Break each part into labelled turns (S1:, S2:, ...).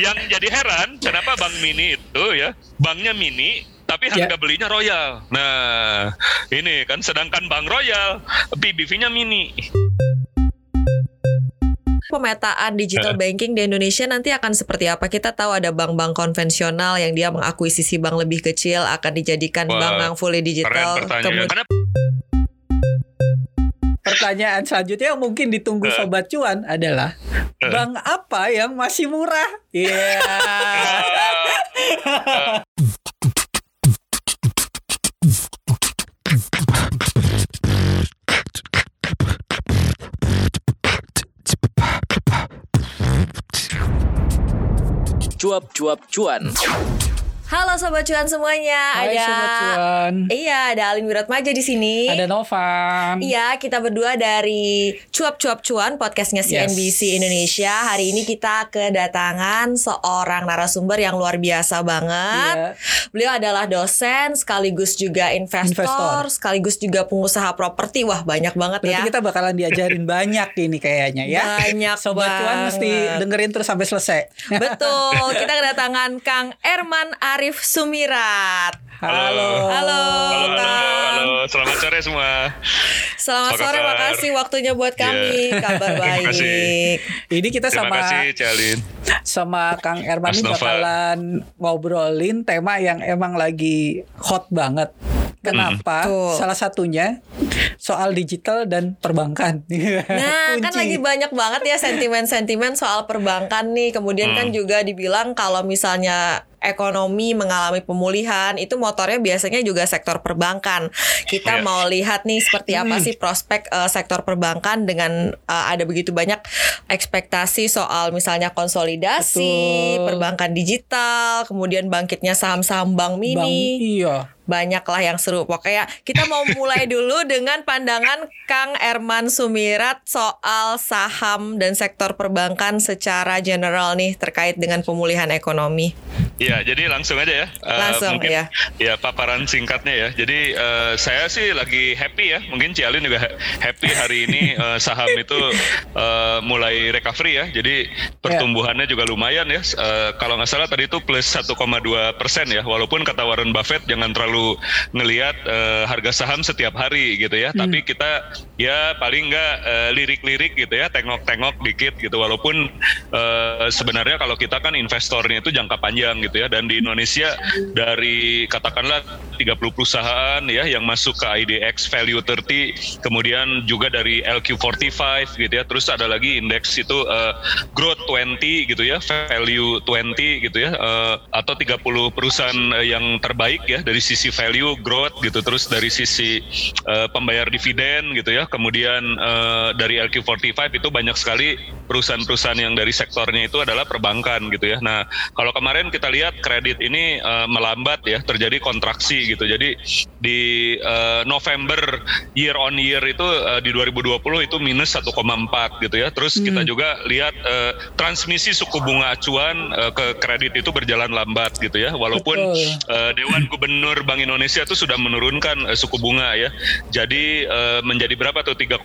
S1: yang jadi heran kenapa bank mini itu ya banknya mini tapi harga yeah. belinya royal. Nah, ini kan sedangkan bank royal PBV-nya mini
S2: pemetaan digital banking di Indonesia nanti akan seperti apa? Kita tahu ada bank-bank konvensional yang dia mengakuisisi bank lebih kecil akan dijadikan Wah, bank yang fully digital. Kemudian
S3: Pertanyaan selanjutnya yang mungkin ditunggu uh. sobat cuan adalah uh. bank apa yang masih murah? Iya. Yeah.
S2: cuap-cuap cuan. Halo sobat cuan semuanya.
S3: Hai ada sobat cuan.
S2: Iya, ada Alin Wiratmaja di sini.
S3: Ada Novan.
S2: Iya, kita berdua dari Cuap Cuap Cuan podcastnya CNBC yes. Indonesia. Hari ini kita kedatangan seorang narasumber yang luar biasa banget. Yeah. Beliau adalah dosen sekaligus juga investor, investor. sekaligus juga pengusaha properti. Wah, banyak banget
S3: Berarti ya. Kita bakalan diajarin banyak ini kayaknya ya.
S2: Banyak
S3: sobat
S2: banget.
S3: cuan mesti dengerin terus sampai selesai.
S2: Betul. Kita kedatangan Kang Erman Ar Arif Sumirat.
S1: Halo.
S2: Halo. Halo.
S1: Halo. Halo. Selamat sore semua.
S2: Selamat Apa sore. Kabar? Makasih waktunya buat iya. kami. Yeah. Kabar baik.
S3: Ini kita
S1: Terima
S3: sama
S1: kasih,
S3: sama Kang Erman ini bakalan ngobrolin tema yang emang lagi hot banget. Kenapa? Hmm. Salah satunya soal digital dan perbankan.
S2: Nah, kan lagi banyak banget ya sentimen-sentimen soal perbankan nih. Kemudian hmm. kan juga dibilang kalau misalnya ekonomi mengalami pemulihan itu motornya biasanya juga sektor perbankan. Kita yeah. mau lihat nih seperti apa hmm. sih prospek uh, sektor perbankan dengan uh, ada begitu banyak ekspektasi soal misalnya konsolidasi, Betul. perbankan digital, kemudian bangkitnya saham-saham bank mini. Bank,
S3: iya
S2: banyak lah yang seru. Pokoknya kita mau mulai dulu dengan pandangan Kang Erman Sumirat soal saham dan sektor perbankan secara general nih terkait dengan pemulihan ekonomi.
S1: Iya, jadi langsung aja ya.
S2: Eh, langsung uh, mungkin, ya.
S1: Ya paparan singkatnya ya. Jadi uh, saya sih lagi happy ya. Mungkin Cialin juga happy hari ini uh, saham itu uh, mulai recovery ya. Jadi pertumbuhannya juga lumayan ya. Uh, kalau nggak salah tadi itu plus 1,2 persen ya. Walaupun kata Warren Buffett jangan terlalu ngelihat uh, harga saham setiap hari gitu ya. Hmm. Tapi kita ya paling nggak uh, lirik-lirik gitu ya. Tengok-tengok dikit gitu. Walaupun uh, sebenarnya kalau kita kan investornya itu jangka panjang gitu gitu ya. Dan di Indonesia dari katakanlah 30 perusahaan ya yang masuk ke IDX Value 30 kemudian juga dari LQ45 gitu ya. Terus ada lagi indeks itu uh, Growth 20 gitu ya Value 20 gitu ya uh, atau 30 perusahaan uh, yang terbaik ya dari sisi value growth gitu. Terus dari sisi uh, pembayar dividen gitu ya. Kemudian uh, dari LQ45 itu banyak sekali perusahaan-perusahaan yang dari sektornya itu adalah perbankan gitu ya nah kalau kemarin kita lihat kredit ini uh, melambat ya, terjadi kontraksi gitu. Jadi di uh, November year on year itu uh, di 2020 itu minus 1,4 gitu ya. Terus hmm. kita juga lihat uh, transmisi suku bunga acuan uh, ke kredit itu berjalan lambat gitu ya. Walaupun uh, Dewan Gubernur Bank Indonesia itu sudah menurunkan uh, suku bunga ya. Jadi uh, menjadi berapa tuh 3,5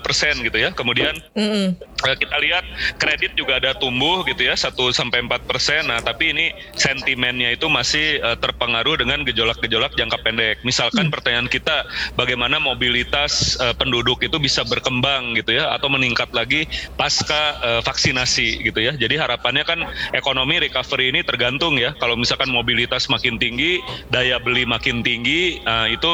S1: persen gitu ya. Kemudian uh, kita lihat kredit juga ada tumbuh gitu ya 1 sampai 4 persen. Nah tapi ini sentimennya itu masih uh, terpengaruh dengan gejolak-gejolak jangka pendek. Misalkan hmm. pertanyaan kita bagaimana mobilitas uh, penduduk itu bisa berkembang gitu ya atau meningkat lagi pasca uh, vaksinasi gitu ya. Jadi harapannya kan ekonomi recovery ini tergantung ya. Kalau misalkan mobilitas makin tinggi, daya beli makin tinggi, uh, itu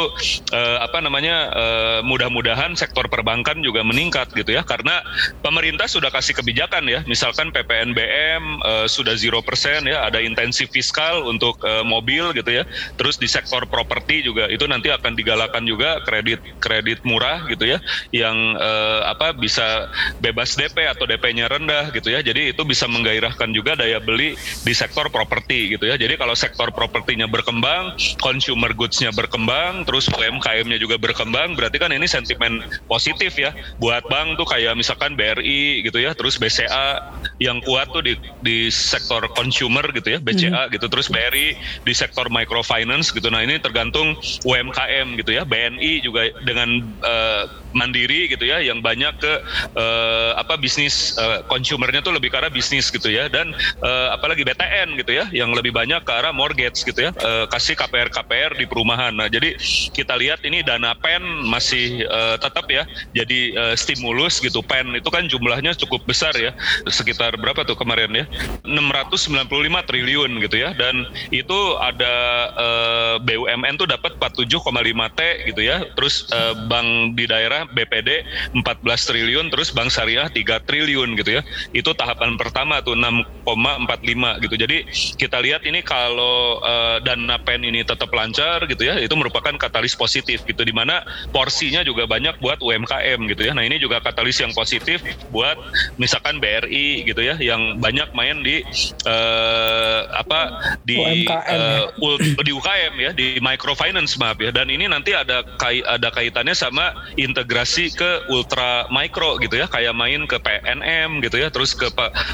S1: uh, apa namanya uh, mudah-mudahan sektor perbankan juga meningkat gitu ya karena pemerintah sudah kasih kebijakan ya. Misalkan PPNBM uh, sudah 0% ya, ada intensi intensi fiskal untuk uh, mobil gitu ya. Terus di sektor properti juga itu nanti akan digalakan juga kredit kredit murah gitu ya, yang uh, apa bisa bebas DP atau DP-nya rendah gitu ya. Jadi itu bisa menggairahkan juga daya beli di sektor properti gitu ya. Jadi kalau sektor propertinya berkembang, consumer goods-nya berkembang, terus UMKM-nya juga berkembang, berarti kan ini sentimen positif ya buat bank tuh kayak misalkan BRI gitu ya, terus BCA yang kuat tuh di di sektor consumer gitu ya, BCA hmm. gitu. Terus BRI di sektor microfinance gitu. Nah ini tergantung UMKM gitu ya. BNI juga dengan uh, mandiri gitu ya yang banyak ke uh, apa bisnis uh, consumernya tuh lebih ke arah bisnis gitu ya. Dan uh, apalagi BTN gitu ya yang lebih banyak ke arah mortgage gitu ya uh, kasih KPR KPR di perumahan. Nah jadi kita lihat ini dana pen masih uh, tetap ya jadi uh, stimulus gitu. Pen itu kan jumlahnya cukup besar ya sekitar berapa tuh kemarin ya? 695 triliun gitu ya. Dan itu ada uh, BUMN tuh dapat 47,5 T gitu ya. Terus uh, bank di daerah BPD 14 triliun terus bank syariah 3 triliun gitu ya. Itu tahapan pertama tuh 6,45 gitu. Jadi kita lihat ini kalau uh, dana pen ini tetap lancar gitu ya, itu merupakan katalis positif gitu di mana porsinya juga banyak buat UMKM gitu ya. Nah, ini juga katalis yang positif buat misalkan BRI gitu ya yang banyak main di uh, apa di UMKM uh, di UKM ya, di microfinance maaf ya. Dan ini nanti ada kai, ada kaitannya sama integrasi ke ultra micro gitu ya kayak main ke PNM gitu ya terus ke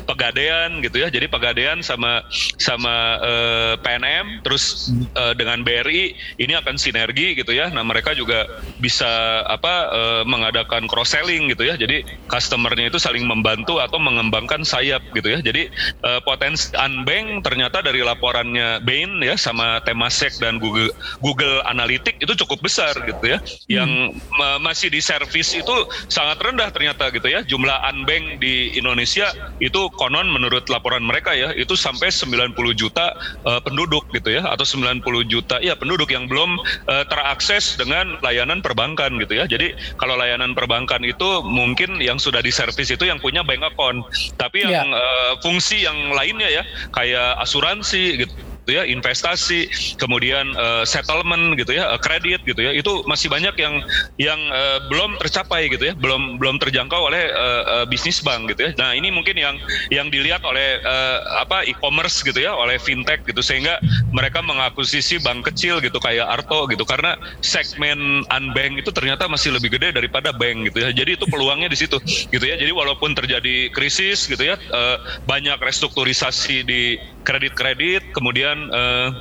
S1: Pegadaian gitu ya. Jadi Pegadaian sama sama uh, eh, PNM terus uh, dengan BRI ini akan sinergi gitu ya. Nah mereka juga bisa apa uh, mengadakan cross selling gitu ya. Jadi customernya itu saling membantu atau mengembangkan sayap gitu ya. Jadi uh, potensi unbank ternyata dari laporannya Bain ya sama Temasek dan Google Google Analytics itu cukup besar gitu ya. Yang hmm. masih di servis itu sangat rendah ternyata gitu ya. Jumlah unbank di Indonesia itu konon menurut laporan mereka ya itu sampai 90 juta uh, penduduk gitu ya atau 90 juta ya penduduk yang belum uh, terakses dengan layanan perbankan gitu ya. Jadi kalau layanan perbankan itu mungkin yang sudah diservis itu yang punya bank account. Tapi yang yeah. uh, fungsi yang lainnya ya kayak asuransi gitu gitu ya, investasi, kemudian uh, settlement gitu ya, uh, kredit gitu ya, itu masih banyak yang yang uh, belum tercapai gitu ya, belum belum terjangkau oleh uh, uh, bisnis bank gitu ya. Nah ini mungkin yang yang dilihat oleh uh, apa e-commerce gitu ya, oleh fintech gitu sehingga mereka mengakuisisi bank kecil gitu kayak Arto gitu karena segmen unbank itu ternyata masih lebih gede daripada bank gitu ya. Jadi itu peluangnya di situ gitu ya. Jadi walaupun terjadi krisis gitu ya, uh, banyak restrukturisasi di kredit-kredit, kemudian uh,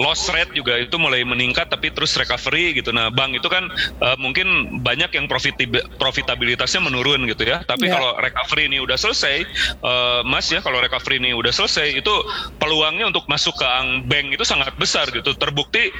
S1: loss rate juga itu mulai meningkat tapi terus recovery gitu. Nah, bank itu kan uh, mungkin banyak yang profitabilitasnya menurun gitu ya. Tapi yeah. kalau recovery ini udah selesai, uh, Mas ya kalau recovery ini udah selesai itu peluangnya untuk masuk ke bank itu sangat besar gitu. Terbukti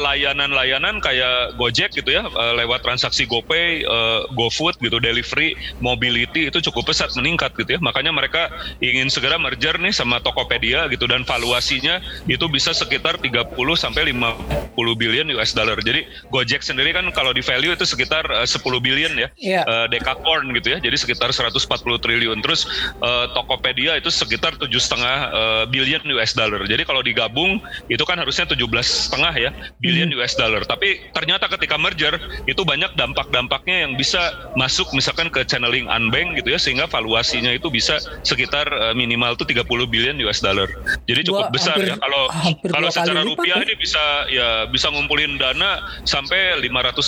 S1: layanan-layanan uh, kayak Gojek gitu ya uh, lewat transaksi GoPay, uh, GoFood gitu, delivery, mobility itu cukup pesat meningkat gitu ya. Makanya mereka ingin segera merger nih sama Tokopedia gitu dan valuasinya itu bisa sekitar 30 sampai 50 billion US dollar. Jadi Gojek sendiri kan kalau di value itu sekitar uh, 10 billion ya. Yeah. Uh, Decacorn gitu ya. Jadi sekitar 140 triliun. Terus uh, Tokopedia itu sekitar tujuh setengah uh, billion US dollar. Jadi kalau digabung itu kan harusnya 17 setengah ya billion hmm. US dollar. Tapi ternyata ketika merger itu banyak dampak-dampaknya yang bisa masuk misalkan ke channeling unbank gitu ya sehingga valuasinya itu bisa sekitar uh, minimal tuh 30 billion US dollar. Jadi cukup Dua, besar hampir, ya kalau kalau secara rupiah ya? ini bisa ya bisa ngumpulin dana sampai 550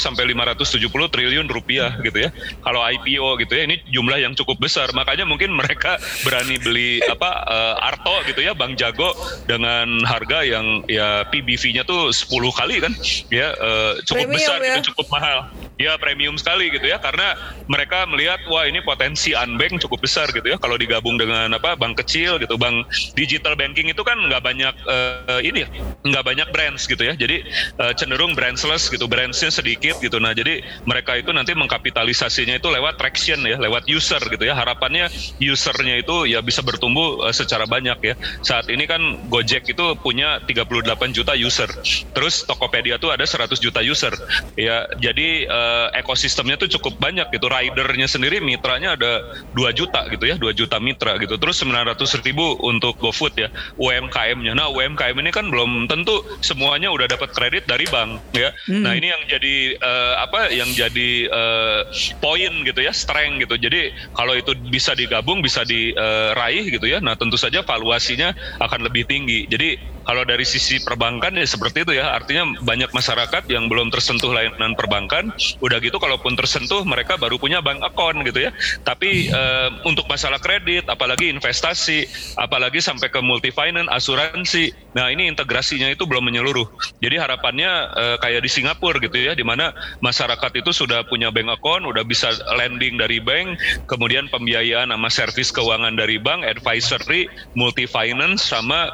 S1: sampai 570 triliun rupiah gitu ya. Kalau IPO gitu ya ini jumlah yang cukup besar. Makanya mungkin mereka berani beli apa uh, Arto gitu ya Bang Jago dengan harga yang ya PBV-nya tuh 10 kali kan ya uh, cukup Premium, besar ya. gitu, cukup mahal ya premium sekali gitu ya karena mereka melihat wah ini potensi unbank cukup besar gitu ya kalau digabung dengan apa bank kecil gitu bank digital banking itu kan nggak banyak uh, ini ya nggak banyak brands gitu ya jadi uh, cenderung brandless gitu brandsnya sedikit gitu nah jadi mereka itu nanti mengkapitalisasinya itu lewat traction ya lewat user gitu ya harapannya usernya itu ya bisa bertumbuh uh, secara banyak ya saat ini kan Gojek itu punya 38 juta user terus Tokopedia tuh ada 100 juta user ya jadi uh, ekosistemnya tuh cukup banyak gitu. Ridernya sendiri mitranya ada 2 juta gitu ya, 2 juta mitra gitu. Terus 900 ribu untuk GoFood ya, UMKM-nya. Nah UMKM ini kan belum tentu semuanya udah dapat kredit dari bank ya. Hmm. Nah ini yang jadi uh, apa? Yang jadi uh, poin gitu ya, strength gitu. Jadi kalau itu bisa digabung, bisa diraih gitu ya. Nah tentu saja valuasinya akan lebih tinggi. Jadi kalau dari sisi perbankan ya seperti itu ya. Artinya banyak masyarakat yang belum tersentuh layanan perbankan. Udah gitu kalaupun tersentuh mereka baru punya bank account gitu ya. Tapi uh, untuk masalah kredit, apalagi investasi, apalagi sampai ke multi finance, asuransi. Nah ini integrasinya itu belum menyeluruh. Jadi harapannya uh, kayak di Singapura gitu ya, di mana masyarakat itu sudah punya bank account, udah bisa lending dari bank, kemudian pembiayaan sama servis keuangan dari bank, advisory, multi finance sama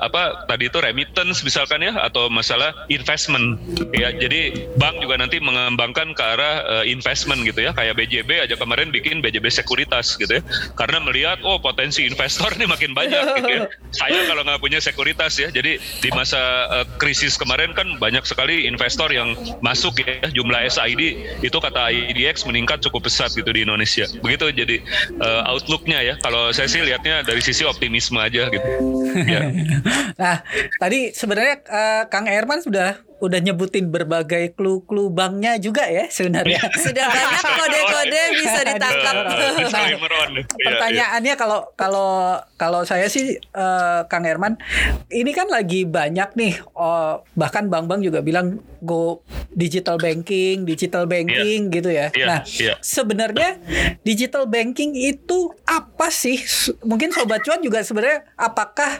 S1: apa tadi itu remittance misalkan ya atau masalah investment ya. Jadi bank juga nanti mengembangkan ke arah uh, investment gitu ya, kayak BJB aja kemarin bikin BJB sekuritas gitu ya. Karena melihat oh potensi investor ini makin banyak gitu ya. Saya kalau nggak punya sekuritas ya. Jadi di masa uh, krisis kemarin kan banyak sekali investor yang masuk ya jumlah SID itu kata IDX meningkat cukup pesat gitu di Indonesia. Begitu jadi uh, outlooknya ya. Kalau saya sih lihatnya dari sisi optimisme aja gitu. ya.
S3: nah, tadi sebenarnya uh, Kang Herman sudah udah nyebutin berbagai clue-clue banknya juga ya sebenarnya.
S2: Iya. Sudah banyak kode-kode bisa ditangkap.
S3: nah, pertanyaannya kalau kalau kalau saya sih uh, Kang Herman, ini kan lagi banyak nih oh, bahkan bank-bank juga bilang go digital banking, digital banking yeah. gitu ya. Yeah. Nah, yeah. sebenarnya digital banking itu apa sih? Mungkin sobat cuan juga sebenarnya apakah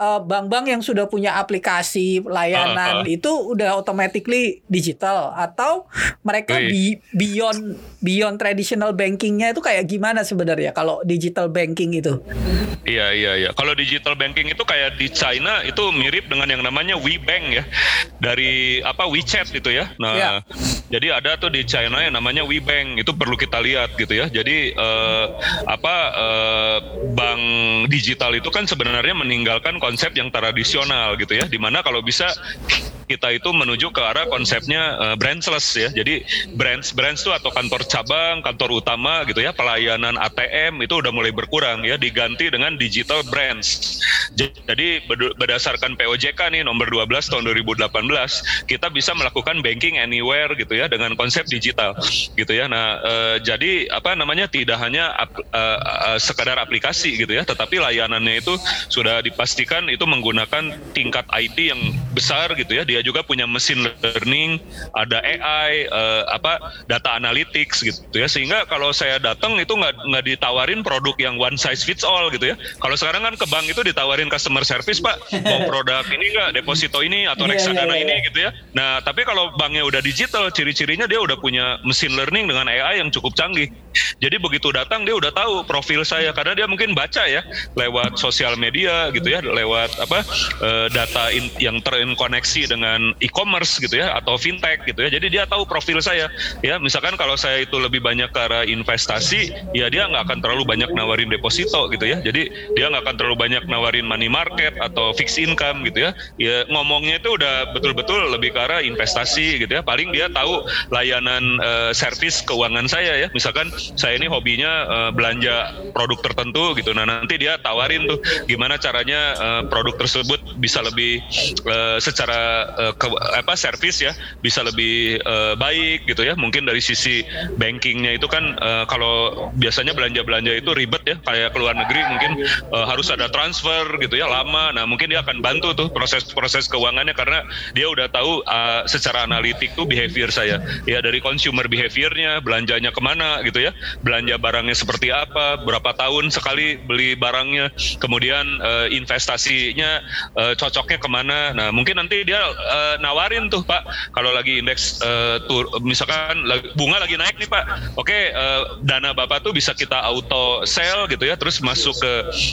S3: uh, bank-bank yang sudah punya aplikasi layanan uh, uh. itu udah automatically digital atau mereka bi beyond beyond traditional bankingnya itu kayak gimana sebenarnya kalau digital banking itu?
S1: Iya iya iya. Kalau digital banking itu kayak di China itu mirip dengan yang namanya WeBank ya dari apa WeChat gitu ya. Nah ya. jadi ada tuh di China yang namanya WeBank itu perlu kita lihat gitu ya. Jadi uh, apa uh, bank digital itu kan sebenarnya meninggalkan konsep yang tradisional gitu ya. Di mana kalau bisa kita itu menuju ke arah konsepnya uh, branchless ya. Jadi branch branch itu atau kantor cabang, kantor utama gitu ya, pelayanan ATM itu udah mulai berkurang ya, diganti dengan digital branch. Jadi berdasarkan POJK nih nomor 12 tahun 2018, kita bisa melakukan banking anywhere gitu ya dengan konsep digital gitu ya. Nah, uh, jadi apa namanya tidak hanya ap, uh, uh, sekadar aplikasi gitu ya, tetapi layanannya itu sudah dipastikan itu menggunakan tingkat IT yang besar gitu ya. Dia dia juga punya mesin learning, ada AI, uh, eh, apa data analytics gitu ya. Sehingga kalau saya datang itu nggak nggak ditawarin produk yang one size fits all gitu ya. Kalau sekarang kan ke bank itu ditawarin customer service pak, mau produk ini nggak, deposito ini atau iya, reksadana yeah, yeah, yeah. ini gitu ya. Nah tapi kalau banknya udah digital, ciri-cirinya dia udah punya mesin learning dengan AI yang cukup canggih. Jadi begitu datang dia udah tahu profil saya karena dia mungkin baca ya lewat sosial media gitu ya, lewat apa uh, data in, yang terkoneksi dengan dengan e-commerce gitu ya atau fintech gitu ya. Jadi dia tahu profil saya. Ya, misalkan kalau saya itu lebih banyak ke arah investasi, ya dia nggak akan terlalu banyak nawarin deposito gitu ya. Jadi dia nggak akan terlalu banyak nawarin money market atau fixed income gitu ya. Ya ngomongnya itu udah betul-betul lebih ke arah investasi gitu ya. Paling dia tahu layanan uh, servis keuangan saya ya. Misalkan saya ini hobinya uh, belanja produk tertentu gitu. Nah, nanti dia tawarin tuh gimana caranya uh, produk tersebut bisa lebih uh, secara uh, ke, apa servis ya bisa lebih uh, baik gitu ya. Mungkin dari sisi bankingnya itu kan uh, kalau biasanya belanja belanja itu ribet ya kayak ke luar negeri mungkin uh, harus ada transfer gitu ya lama. Nah mungkin dia akan bantu tuh proses-proses keuangannya karena dia udah tahu uh, secara analitik tuh behavior saya. Ya dari consumer behaviornya belanjanya ke mana gitu ya belanja barangnya seperti apa berapa tahun sekali beli barangnya kemudian uh, investasinya uh, cocoknya ke mana. Nah mungkin nanti dia uh, nawarin tuh Pak kalau lagi indeks uh, tur misalkan bunga lagi naik nih Pak. Oke, okay, uh, dana Bapak tuh bisa kita auto sell gitu ya terus masuk ke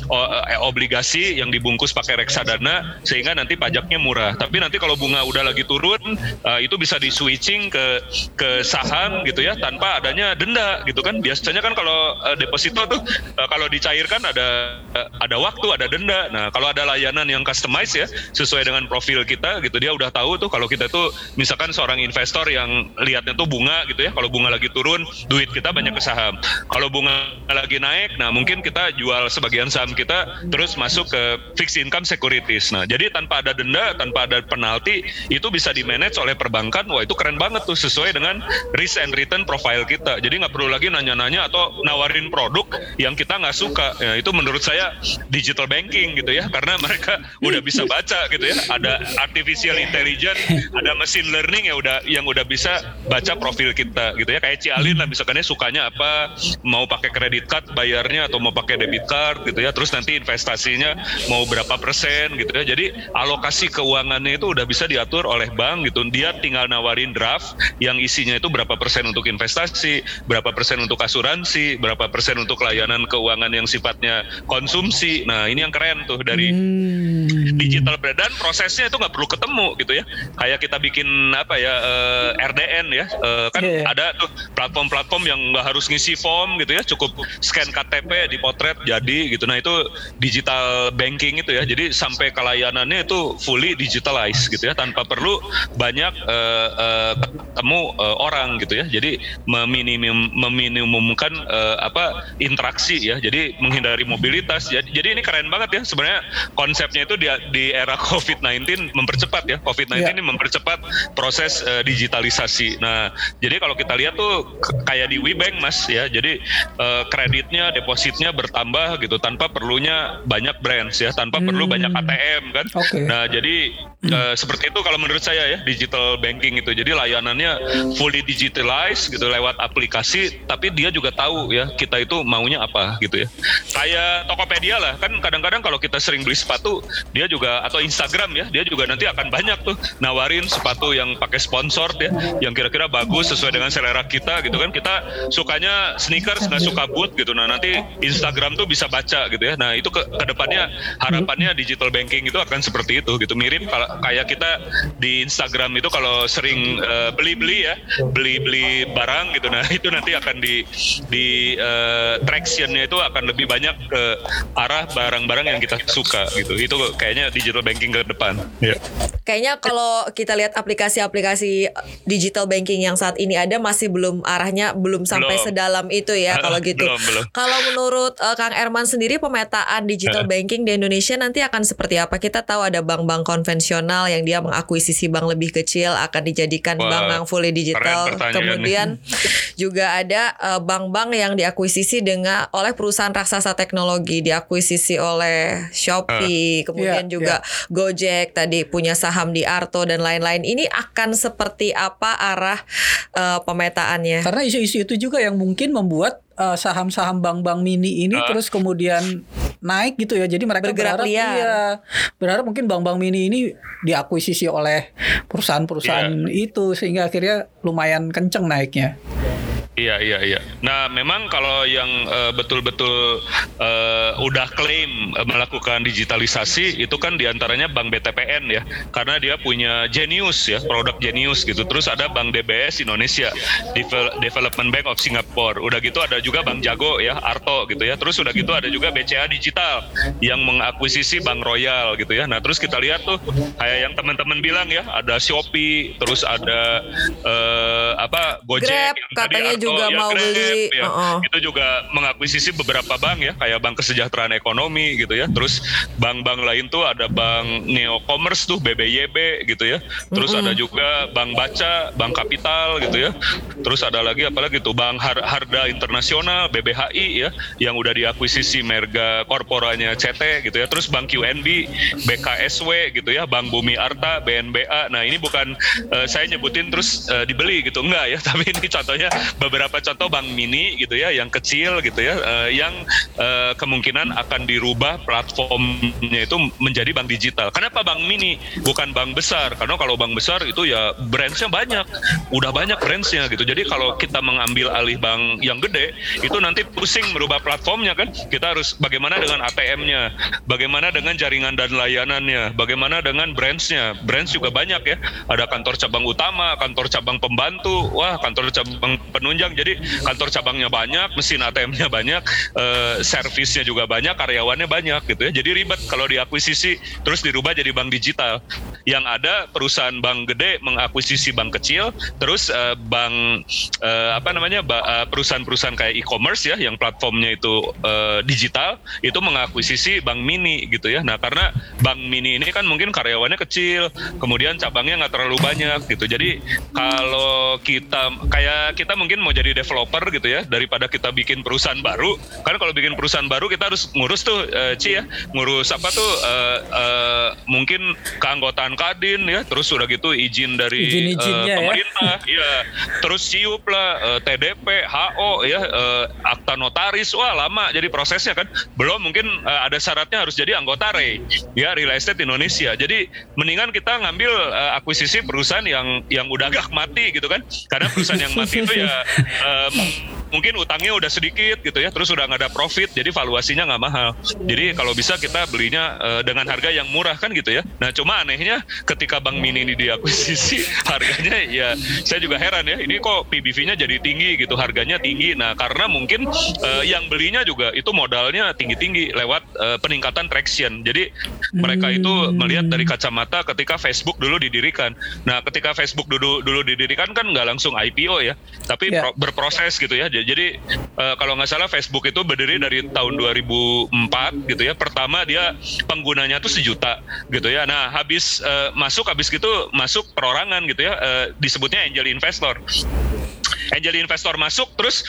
S1: uh, obligasi yang dibungkus pakai reksadana sehingga nanti pajaknya murah. Tapi nanti kalau bunga udah lagi turun uh, itu bisa di switching ke ke saham gitu ya tanpa adanya denda gitu kan. Biasanya kan kalau uh, deposito tuh uh, kalau dicairkan ada uh, ada waktu, ada denda. Nah, kalau ada layanan yang customize ya sesuai dengan profil kita gitu dia udah udah tahu tuh kalau kita tuh misalkan seorang investor yang lihatnya tuh bunga gitu ya kalau bunga lagi turun duit kita banyak ke saham kalau bunga lagi naik nah mungkin kita jual sebagian saham kita terus masuk ke fixed income securities nah jadi tanpa ada denda tanpa ada penalti itu bisa di manage oleh perbankan wah itu keren banget tuh sesuai dengan risk and return profile kita jadi nggak perlu lagi nanya-nanya atau nawarin produk yang kita nggak suka. Ya, itu menurut saya digital banking gitu ya, karena mereka udah bisa baca gitu ya. Ada artificial intelligence, ada machine learning ya udah yang udah bisa baca profil kita gitu ya. Kayak Cialin lah misalkannya sukanya apa, mau pakai kredit card bayarnya atau mau pakai debit card gitu ya. Terus nanti investasinya mau berapa persen gitu ya. Jadi alokasi keuangannya itu udah bisa diatur oleh bank gitu. Dia tinggal nawarin draft yang isinya itu berapa persen untuk investasi, berapa persen untuk asuransi, berapa persen untuk layanan keuangan yang sifatnya konsumsi. Nah ini yang keren tuh dari hmm. digital dan prosesnya itu nggak perlu ketemu gitu ya. Kayak kita bikin apa ya uh, eh, RDN ya, uh, kan yeah. ada tuh platform-platform yang nggak harus ngisi form gitu ya, cukup scan KTP, dipotret jadi gitu. Nah itu digital banking itu ya. Jadi sampai ke layanannya itu fully digitalized gitu ya, tanpa perlu banyak uh, uh, ketemu uh, orang gitu ya. Jadi meminimum meminimumkan uh, apa interaksi ya. Jadi menghindari mobilitas. Jadi, jadi ini keren banget ya sebenarnya konsepnya itu di, di era COVID-19 mempercepat ya. COVID-19 yeah. ini mempercepat proses uh, digitalisasi. Nah, jadi kalau kita lihat tuh kayak di WeBank Mas ya. Jadi uh, kreditnya, depositnya bertambah gitu tanpa perlunya banyak branch ya, tanpa hmm. perlu banyak ATM kan. Okay. Nah, jadi uh, seperti itu kalau menurut saya ya digital banking itu. Jadi layanannya fully digitalized gitu lewat aplikasi, tapi dia juga tahu ya kita itu maunya apa gitu ya. Kayak Tokopedia lah kan kadang-kadang kalau kita sering beli sepatu, dia juga atau Instagram ya, dia juga nanti akan banyak tuh nawarin sepatu yang pakai sponsor ya, yang kira-kira bagus sesuai dengan selera kita gitu kan. Kita sukanya sneakers nggak suka boot gitu. Nah nanti Instagram tuh bisa baca gitu ya. Nah itu ke ke depannya harapannya digital banking itu akan seperti itu gitu mirip kalau kayak kita di Instagram itu kalau sering uh, beli-beli ya, beli-beli barang gitu. Nah, itu nanti akan di di uh, tractionnya itu akan lebih banyak ke arah barang-barang yang kita suka gitu. Itu kayaknya digital banking ke depan.
S2: Yeah. Kayaknya kalau kita lihat aplikasi-aplikasi digital banking yang saat ini ada masih belum arahnya belum sampai belum. sedalam itu ya kalau gitu. Belum, belum. Kalau menurut uh, Kang Erman sendiri pemetaan digital banking di Indonesia nanti akan seperti apa? Kita tahu ada bank-bank konvensional yang dia mengakuisisi bank lebih kecil akan dijadikan Wah, bank yang fully digital. Kemudian juga ada eh, bank-bank yang diakuisisi dengan oleh perusahaan raksasa teknologi, diakuisisi oleh Shopee, uh, kemudian yeah, juga yeah. Gojek tadi punya saham di Arto dan lain-lain. Ini akan seperti apa arah uh, pemetaannya?
S3: Karena isu-isu itu juga yang mungkin membuat uh, saham-saham bank-bank mini ini uh. terus kemudian naik gitu ya. Jadi mereka Bergerak berharap liar. iya berharap mungkin bank-bank mini ini diakuisisi oleh perusahaan-perusahaan yeah. itu sehingga akhirnya lumayan kenceng naiknya.
S1: Iya iya iya. Nah memang kalau yang uh, betul-betul uh, udah klaim uh, melakukan digitalisasi itu kan di antaranya Bank BTPN ya, karena dia punya Genius ya, produk Genius gitu. Terus ada Bank DBS Indonesia, Development Bank of Singapore. Udah gitu ada juga Bank Jago ya, Arto gitu ya. Terus udah gitu ada juga BCA Digital yang mengakuisisi Bank Royal gitu ya. Nah terus kita lihat tuh kayak yang teman-teman bilang ya, ada Shopee, terus ada uh, apa Gojek
S2: Grab, yang tadi juga ya, mau Grab, beli. Ya. Uh -uh.
S1: Itu juga mengakuisisi beberapa bank ya, kayak Bank Kesejahteraan Ekonomi gitu ya. Terus bank-bank lain tuh ada Bank Neo Commerce tuh BBYB gitu ya. Terus -uh. ada juga Bank Baca, Bank Kapital gitu ya. Terus ada lagi apalagi tuh Bank Har Harda Internasional BBHI ya yang udah diakuisisi merga korporanya CT gitu ya. Terus Bank QNB, BKSW gitu ya, Bank Bumi Arta, BNBA. Nah, ini bukan uh, saya nyebutin terus uh, dibeli gitu enggak ya, tapi ini contohnya beberapa beberapa contoh bank mini gitu ya yang kecil gitu ya uh, yang uh, kemungkinan akan dirubah platformnya itu menjadi bank digital. Kenapa bank mini bukan bank besar? Karena kalau bank besar itu ya branchnya banyak, udah banyak branchnya gitu. Jadi kalau kita mengambil alih bank yang gede itu nanti pusing merubah platformnya kan. Kita harus bagaimana dengan ATM-nya, bagaimana dengan jaringan dan layanannya, bagaimana dengan branchnya. Branch juga banyak ya. Ada kantor cabang utama, kantor cabang pembantu, wah kantor cabang penunjang panjang jadi kantor cabangnya banyak mesin ATM-nya banyak uh, servisnya juga banyak karyawannya banyak gitu ya jadi ribet kalau diakuisisi terus dirubah jadi bank digital Yang ada perusahaan bank gede mengakuisisi bank kecil, terus uh, bank uh, apa namanya perusahaan-perusahaan kayak e-commerce ya, yang platformnya itu uh, digital, itu mengakuisisi bank mini gitu ya. Nah karena bank mini ini kan mungkin karyawannya kecil, kemudian cabangnya nggak terlalu banyak gitu. Jadi kalau kita kayak kita mungkin mau jadi developer gitu ya, daripada kita bikin perusahaan baru, kan kalau bikin perusahaan baru kita harus ngurus tuh uh, Ci ya, ngurus apa tuh uh, uh, mungkin keanggotaan Kadin ya, terus udah gitu izin dari izin uh, pemerintah, ya. ya, terus siup lah uh, TDP, HO ya, uh, akta notaris, wah lama jadi prosesnya kan. Belum mungkin uh, ada syaratnya harus jadi anggota REI, ya Real Estate Indonesia. Jadi mendingan kita ngambil uh, akuisisi perusahaan yang yang udah agak mati gitu kan, karena perusahaan yang mati itu ya um, mungkin utangnya udah sedikit gitu ya, terus udah nggak ada profit, jadi valuasinya nggak mahal. Jadi kalau bisa kita belinya uh, dengan harga yang murah kan gitu ya. Nah cuma anehnya ketika Bank Mini ini diakuisisi harganya ya saya juga heran ya, ini kok PBV-nya jadi tinggi gitu, harganya tinggi. Nah karena mungkin uh, yang belinya juga itu modalnya tinggi-tinggi lewat uh, peningkatan traction. Jadi mereka itu hmm. melihat dari kacamata ketika Facebook dulu didirikan. Nah ketika Facebook dulu dulu didirikan kan nggak langsung IPO ya, tapi yeah. pro, berproses gitu ya. Jadi uh, kalau nggak salah Facebook itu berdiri dari tahun 2004 gitu ya. Pertama dia penggunanya tuh sejuta gitu ya. Nah habis uh, masuk habis gitu masuk perorangan gitu ya. Uh, disebutnya angel investor angel investor masuk terus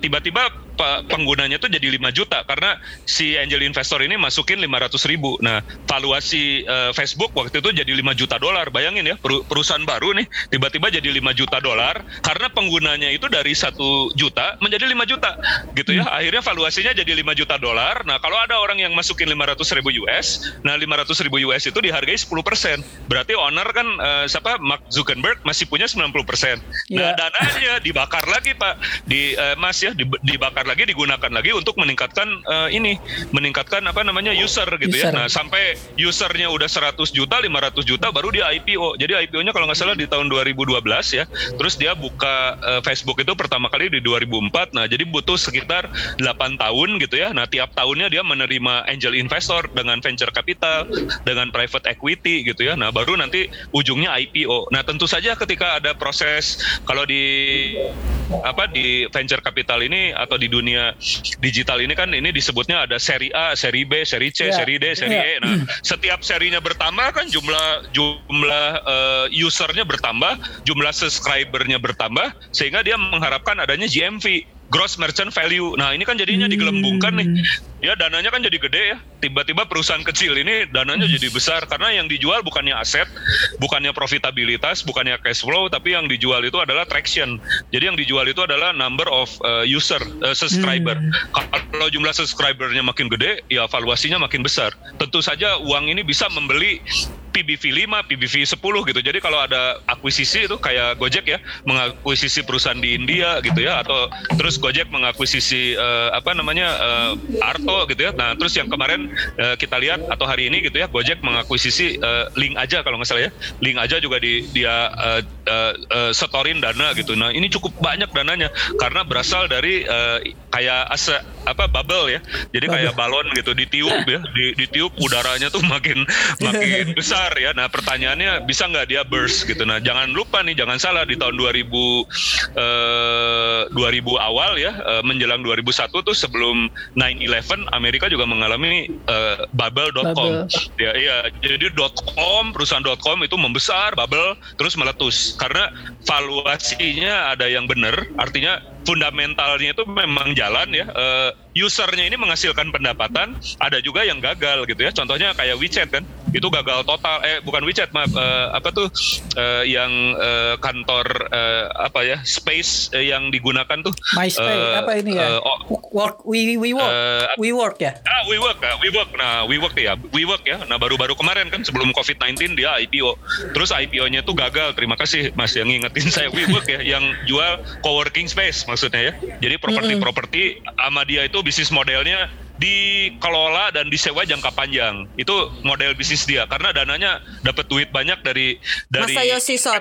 S1: tiba-tiba penggunanya tuh jadi 5 juta karena si angel investor ini masukin 500 ribu. Nah, valuasi uh, Facebook waktu itu jadi 5 juta dolar. Bayangin ya, perusahaan baru nih tiba-tiba jadi 5 juta dolar karena penggunanya itu dari satu juta menjadi 5 juta gitu ya. Akhirnya valuasinya jadi 5 juta dolar. Nah, kalau ada orang yang masukin 500 ribu US, nah 500 ribu US itu dihargai 10 persen. Berarti owner kan uh, siapa Mark Zuckerberg masih punya 90 persen. Nah, yeah. dananya dibakar lagi Pak di uh, Mas ya dibakar lagi digunakan lagi untuk meningkatkan uh, ini meningkatkan apa namanya user gitu ya. user. ya. Nah, sampai usernya udah 100 juta, 500 juta baru dia IPO. Jadi IPO-nya kalau nggak salah di tahun 2012 ya. Terus dia buka uh, Facebook itu pertama kali di 2004. Nah, jadi butuh sekitar 8 tahun gitu ya. Nah, tiap tahunnya dia menerima angel investor dengan venture capital, dengan private equity gitu ya. Nah, baru nanti ujungnya IPO. Nah, tentu saja ketika ada proses kalau di apa di venture capital ini atau di dunia digital ini kan ini disebutnya ada seri A, seri B, seri C, yeah. seri D, seri yeah. E. Nah, setiap serinya bertambah kan jumlah jumlah uh, usernya bertambah, jumlah subscribernya bertambah sehingga dia mengharapkan adanya GMV gross merchant value. Nah, ini kan jadinya hmm. digelembungkan nih. Ya, dananya kan jadi gede ya. Tiba-tiba perusahaan kecil ini dananya jadi besar karena yang dijual bukannya aset, bukannya profitabilitas, bukannya cash flow, tapi yang dijual itu adalah traction. Jadi yang dijual itu adalah number of uh, user, uh, subscriber. Hmm. Kalau jumlah subscribernya makin gede, ya valuasinya makin besar. Tentu saja uang ini bisa membeli PBV 5, PBV 10 gitu. Jadi kalau ada akuisisi itu kayak Gojek ya, mengakuisisi perusahaan di India gitu ya atau terus Gojek mengakuisisi uh, apa namanya uh, Arto gitu ya. Nah, terus yang kemarin uh, kita lihat atau hari ini gitu ya, Gojek mengakuisisi uh, Link aja kalau nggak salah ya. Link aja juga di dia uh, uh, uh, setorin dana gitu. Nah, ini cukup banyak dananya karena berasal dari uh, kayak asa apa bubble ya. Jadi kayak balon gitu ditiup ya, di, ditiup udaranya tuh makin makin besar ya. Nah pertanyaannya bisa nggak dia burst gitu. Nah jangan lupa nih, jangan salah di tahun 2000 eh, 2000 awal ya eh, menjelang 2001 tuh sebelum 9/11 Amerika juga mengalami eh, bubble.com. Ya iya, jadi .com perusahaan .com itu membesar bubble terus meletus karena valuasinya ada yang benar, artinya fundamentalnya itu memang jalan ya. Uh, usernya ini menghasilkan pendapatan, ada juga yang gagal gitu ya. Contohnya kayak WeChat kan, itu gagal total. Eh bukan WeChat maaf, uh, apa tuh uh, yang uh, kantor uh, apa ya space uh, yang digunakan tuh.
S3: MySpace uh, apa ini ya? Uh, oh, work we we work uh, we work ya.
S1: Ah we work, uh, we work. Nah we work ya, we work ya. Nah baru-baru kemarin kan sebelum COVID-19 dia IPO. Terus IPO-nya tuh gagal. Terima kasih Mas yang ngingetin saya WeWork ya, yang jual coworking space maksudnya ya. Jadi properti-properti sama dia itu bisnis modelnya dikelola dan disewa jangka panjang. Itu model bisnis dia karena dananya dapat duit banyak dari dari
S2: Son.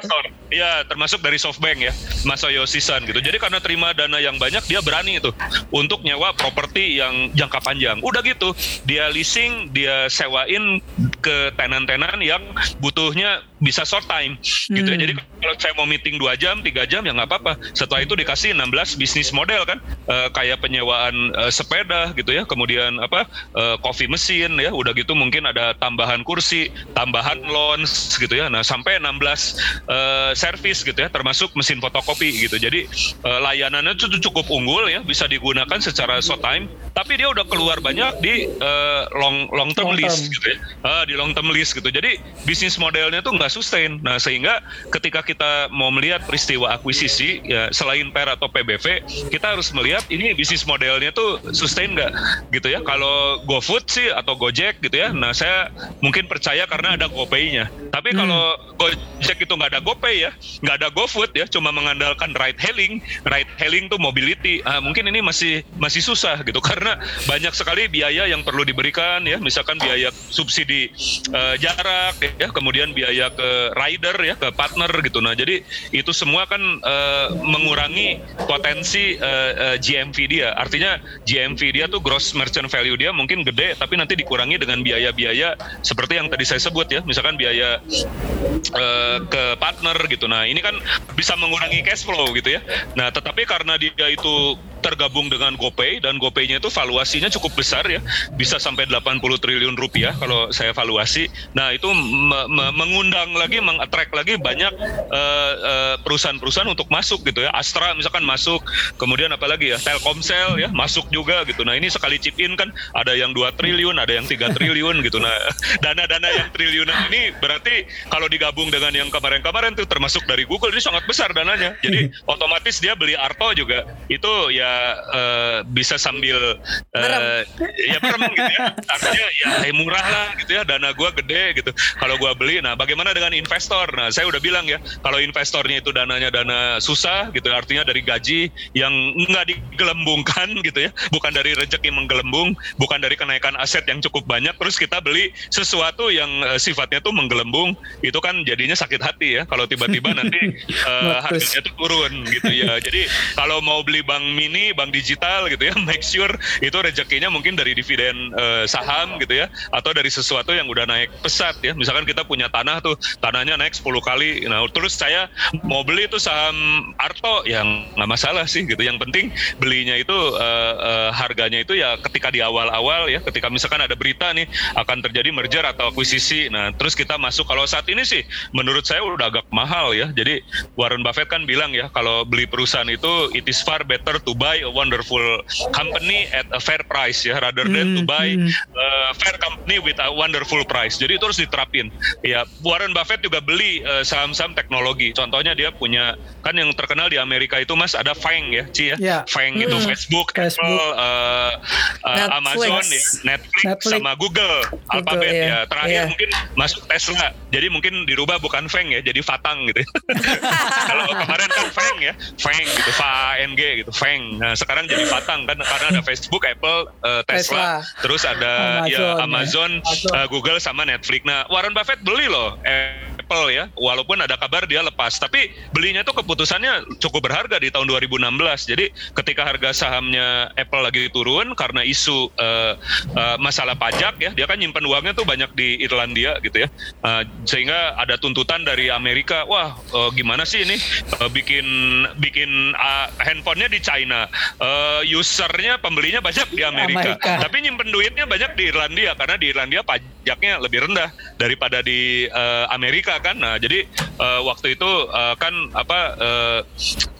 S1: Ya, termasuk dari SoftBank ya, Masayoshi Son gitu. Jadi karena terima dana yang banyak dia berani itu untuk nyewa properti yang jangka panjang. Udah gitu, dia leasing, dia sewain ke tenan-tenan yang butuhnya bisa short time hmm. gitu ya. Hmm. Jadi kalau saya mau meeting dua jam, tiga jam ya nggak apa-apa. Setelah itu dikasih 16 bisnis model kan, e, kayak penyewaan e, sepeda gitu ya, kemudian apa e, coffee mesin ya, udah gitu mungkin ada tambahan kursi, tambahan lounge gitu ya. Nah sampai 16 e, service gitu ya, termasuk mesin fotokopi gitu. Jadi e, layanannya itu cukup unggul ya, bisa digunakan secara short time. Tapi dia udah keluar banyak di e, long long term long list term. gitu ya, e, di long term list gitu. Jadi bisnis modelnya tuh nggak nggak sustain. Nah sehingga ketika kita mau melihat peristiwa akuisisi ya selain PER atau PBV kita harus melihat ini bisnis modelnya tuh sustain nggak gitu ya. Kalau GoFood sih atau Gojek gitu ya. Nah saya mungkin percaya karena ada GoPay-nya. Tapi hmm. kalau Gojek itu nggak ada GoPay ya, nggak ada GoFood ya, cuma mengandalkan ride hailing. Ride hailing tuh mobility. Ah, mungkin ini masih masih susah gitu karena banyak sekali biaya yang perlu diberikan ya. Misalkan biaya subsidi uh, jarak ya, kemudian biaya ke rider ya ke partner gitu. Nah jadi itu semua kan uh, mengurangi potensi uh, eh, uh, eh, GMV dia. Artinya GMV dia tuh gross merchant value dia mungkin gede tapi nanti dikurangi dengan biaya-biaya seperti yang tadi saya sebut ya. Misalkan biaya uh, ke partner gitu. Nah ini kan bisa mengurangi cash flow gitu ya. Nah tetapi karena dia itu tergabung dengan GoPay dan GoPay-nya itu valuasinya cukup besar ya, bisa sampai 80 triliun rupiah kalau saya valuasi. Nah, itu me me mengundang lagi, mengattract lagi banyak uh, uh, perusahaan-perusahaan untuk masuk gitu ya. Astra misalkan masuk, kemudian apalagi ya, Telkomsel ya masuk juga gitu. Nah, ini sekali chip in kan ada yang 2 triliun, ada yang 3 triliun gitu. Nah, dana-dana yang triliunan ini berarti kalau digabung dengan yang kemarin-kemarin tuh termasuk dari Google ini sangat besar dananya. Jadi otomatis dia beli Arto juga itu ya uh, bisa sambil uh, ya merem gitu ya. Artinya ya hey, murah lah gitu ya. Dana gue gede gitu. Kalau gue beli nah bagaimana dengan investor? Nah saya udah bilang ya kalau investornya itu dananya dana susah gitu artinya dari gaji yang nggak digelembungkan gitu ya. Bukan dari rezeki menggelembung bukan dari kenaikan aset yang cukup banyak. Terus kita beli sesuatu yang uh, sifatnya tuh menggelembung itu kan jadinya sakit hati ya. Kalau tiba-tiba nanti uh, harganya tuh turun gitu ya. Jadi kalau mau beli bank mini ini bank digital gitu ya make sure itu rezekinya mungkin dari dividen uh, saham gitu ya atau dari sesuatu yang udah naik pesat ya. Misalkan kita punya tanah tuh tanahnya naik 10 kali. Nah terus saya mau beli itu saham Arto yang nggak masalah sih gitu. Yang penting belinya itu uh, uh, harganya itu ya ketika di awal-awal ya ketika misalkan ada berita nih akan terjadi merger atau akuisisi. Nah terus kita masuk. Kalau saat ini sih menurut saya udah agak mahal ya. Jadi Warren Buffett kan bilang ya kalau beli perusahaan itu it is far better to buy buy a wonderful company at a fair price ya rather than to hmm, buy hmm. a fair company with a wonderful price. Jadi itu harus diterapin. Ya Warren Buffett juga beli eh, saham-saham teknologi. Contohnya dia punya kan yang terkenal di Amerika itu Mas ada Fang ya, Ci ya. Yeah. Fang hmm. itu Facebook, Facebook, Apple, uh, uh, Amazon ya, Netflix, Netflix sama Google, Google Alphabet yeah. ya. Terakhir yeah. mungkin masuk Tesla. Jadi mungkin dirubah bukan Fang ya, jadi Fatang gitu. Kalau kemarin kan Fang ya, Fang gitu, F-A-N-G gitu, Fang. Nah sekarang jadi Fatang kan karena ada Facebook, Apple, uh, Tesla, Tesla, terus ada Amazon, ya Amazon, ya. Uh, Google sama Netflix. Nah Warren Buffett beli loh. Apple ya, walaupun ada kabar dia lepas, tapi belinya tuh keputusannya cukup berharga di tahun 2016. Jadi ketika harga sahamnya Apple lagi turun karena isu uh, uh, masalah pajak ya, dia kan nyimpan uangnya tuh banyak di Irlandia gitu ya, uh, sehingga ada tuntutan dari Amerika, wah uh, gimana sih ini uh, bikin bikin uh, handphonenya di China, uh, usernya pembelinya banyak di Amerika, Amerika. tapi nyimpen duitnya banyak di Irlandia karena di Irlandia pajaknya lebih rendah daripada di uh, Amerika kan. Nah, jadi uh, waktu itu uh, kan apa uh,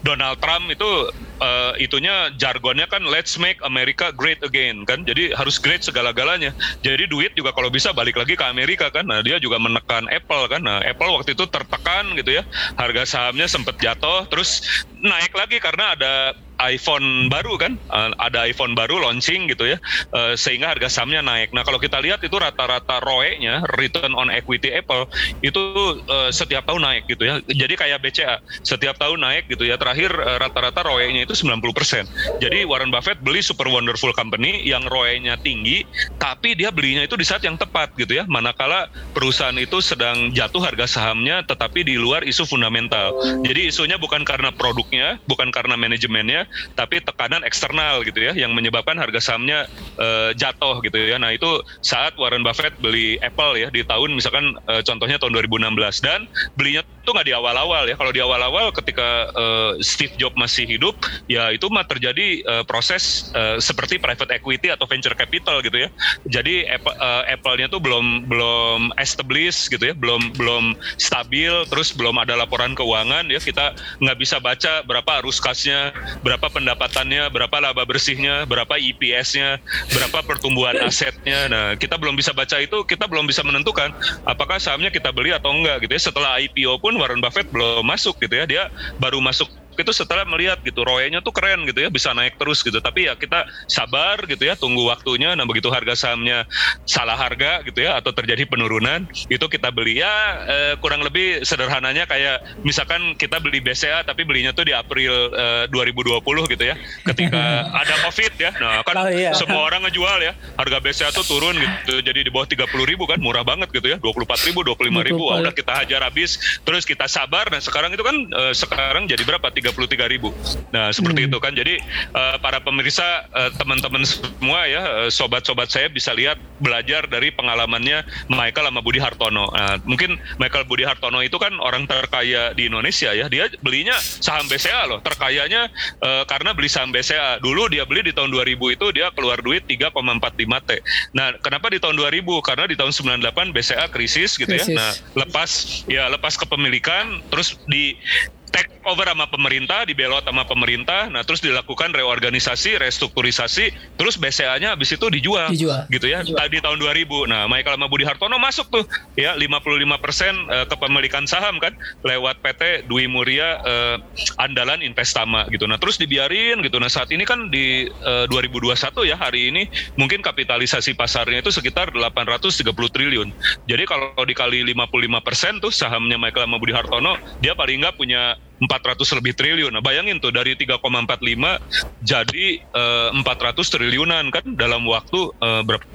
S1: Donald Trump itu uh, itunya jargonnya kan let's make America great again kan. Jadi harus great segala-galanya. Jadi duit juga kalau bisa balik lagi ke Amerika kan. Nah, dia juga menekan Apple kan. Nah, Apple waktu itu tertekan gitu ya. Harga sahamnya sempat jatuh terus naik lagi karena ada iPhone baru kan, uh, ada iPhone baru launching gitu ya, uh, sehingga harga sahamnya naik. Nah kalau kita lihat itu rata-rata ROE-nya, return on equity Apple itu uh, setiap tahun naik gitu ya. Jadi kayak BCA, setiap tahun naik gitu ya. Terakhir uh, rata-rata ROE-nya itu 90%. Jadi Warren Buffett beli super wonderful company yang ROE-nya tinggi, tapi dia belinya itu di saat yang tepat gitu ya. Manakala perusahaan itu sedang jatuh harga sahamnya, tetapi di luar isu fundamental. Jadi isunya bukan karena produknya, bukan karena manajemennya, tapi tekanan eksternal gitu ya yang menyebabkan harga sahamnya uh, jatuh gitu ya. Nah, itu saat Warren Buffett beli Apple ya di tahun misalkan uh, contohnya tahun 2016 dan belinya tuh nggak di awal-awal ya. Kalau di awal-awal ketika uh, Steve Jobs masih hidup, ya itu mah terjadi uh, proses uh, seperti private equity atau venture capital gitu ya. Jadi Apple, uh, Apple-nya tuh belum belum established gitu ya, belum belum stabil, terus belum ada laporan keuangan ya kita nggak bisa baca berapa arus kasnya, berapa pendapatannya, berapa laba bersihnya, berapa EPS-nya, berapa pertumbuhan asetnya. Nah kita belum bisa baca itu, kita belum bisa menentukan apakah sahamnya kita beli atau enggak gitu ya. Setelah IPO pun Warren Buffett belum masuk gitu ya, dia baru masuk itu setelah melihat gitu roynya tuh keren gitu ya bisa naik terus gitu. Tapi ya kita sabar gitu ya tunggu waktunya. Nah begitu harga sahamnya salah harga gitu ya atau terjadi penurunan itu kita beli. Ya eh, kurang lebih sederhananya kayak misalkan kita beli BCA tapi belinya tuh di April eh, 2020 gitu ya ketika ada Covid ya. Nah kan oh, iya. semua orang ngejual ya harga BCA tuh turun gitu jadi di bawah 30 ribu kan murah banget gitu ya 24 ribu 25 ribu. Udah kita hajar habis terus kita sabar. Dan sekarang itu kan eh, sekarang jadi berapa 33 ribu. Nah seperti hmm. itu kan. Jadi uh, para pemirsa uh, teman-teman semua ya uh, sobat-sobat saya bisa lihat belajar dari pengalamannya Michael sama Budi Hartono. Nah, mungkin Michael Budi Hartono itu kan orang terkaya di Indonesia ya. Dia belinya saham BCA loh. Terkayanya uh, karena beli saham BCA. Dulu dia beli di tahun 2000 itu dia keluar duit 3,45 T. Nah kenapa di tahun 2000? Karena di tahun 98 BCA krisis gitu ya. krisis. ya. Nah lepas ya lepas kepemilikan terus di take over sama pemerintah, dibelot sama pemerintah, nah terus dilakukan reorganisasi, restrukturisasi, terus BCA-nya habis itu dijual, dijual. gitu ya. Dijual. Tadi tahun 2000. Nah, Michael sama Budi Hartono masuk tuh ya 55% eh, kepemilikan saham kan lewat PT Dwi Muria eh, Andalan Investama gitu. Nah, terus dibiarin gitu. Nah, saat ini kan di eh, 2021 ya hari ini mungkin kapitalisasi pasarnya itu sekitar 830 triliun. Jadi kalau dikali 55% tuh sahamnya Michael sama Budi Hartono, dia paling nggak punya 400 lebih triliun. Nah, bayangin tuh dari 3,45 jadi uh, eh, 400 triliunan kan dalam waktu uh, berapa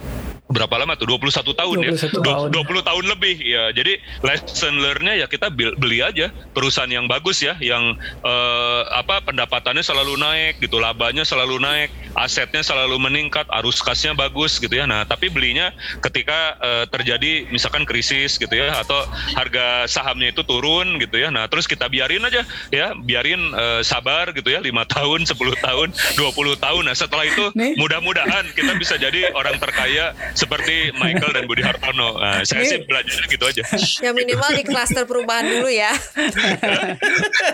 S1: berapa lama tuh? 21 tahun 21 ya tahun. 20 tahun lebih ya jadi lesson learnnya ya kita beli aja perusahaan yang bagus ya yang uh, apa pendapatannya selalu naik gitu labanya selalu naik asetnya selalu meningkat arus kasnya bagus gitu ya. Nah tapi belinya ketika uh, terjadi misalkan krisis gitu ya atau harga sahamnya itu turun gitu ya. Nah terus kita biarin aja ya biarin uh, sabar gitu ya lima tahun 10 tahun 20 tahun. Nah setelah itu mudah-mudahan kita bisa jadi orang terkaya seperti Michael dan Budi Hartono. Nah, saya sih belajar gitu aja.
S2: Ya minimal di klaster perubahan dulu ya.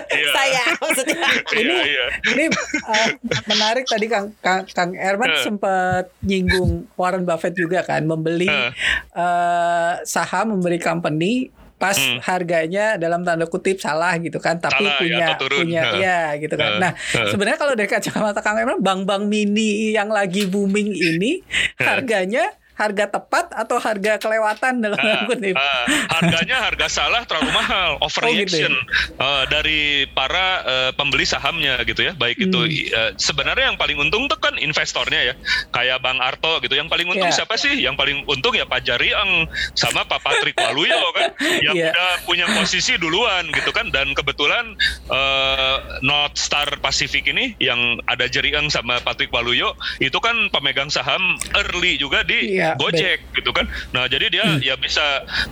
S2: iya. Saya maksudnya.
S3: Ini, iya, iya. ini uh, menarik tadi Kang Kang, Kang Erman uh. sempat nyinggung Warren Buffett juga kan membeli uh. Uh, saham memberi company pas hmm. harganya dalam tanda kutip salah gitu kan tapi salah, punya ya, punya nah. ya gitu kan. Nah, nah sebenarnya kalau dari kacamata Kang Emran bank-bank mini yang lagi booming ini harganya harga tepat atau harga kelewatan dalam uh, kutip? Uh,
S1: harganya harga salah terlalu mahal, overreaction oh, gitu uh, dari para uh, pembeli sahamnya gitu ya. Baik hmm. itu uh, sebenarnya yang paling untung tuh kan investornya ya. Kayak Bang Arto gitu. Yang paling untung yeah. siapa sih? Yang paling untung ya Pak Jariang sama Pak Patrick Waluyo kan yang yeah. udah punya posisi duluan gitu kan dan kebetulan uh, North Star Pacific ini yang ada Jariang sama Patrick Waluyo itu kan pemegang saham early juga di yeah Gojek gitu kan. Nah, jadi dia hmm. ya bisa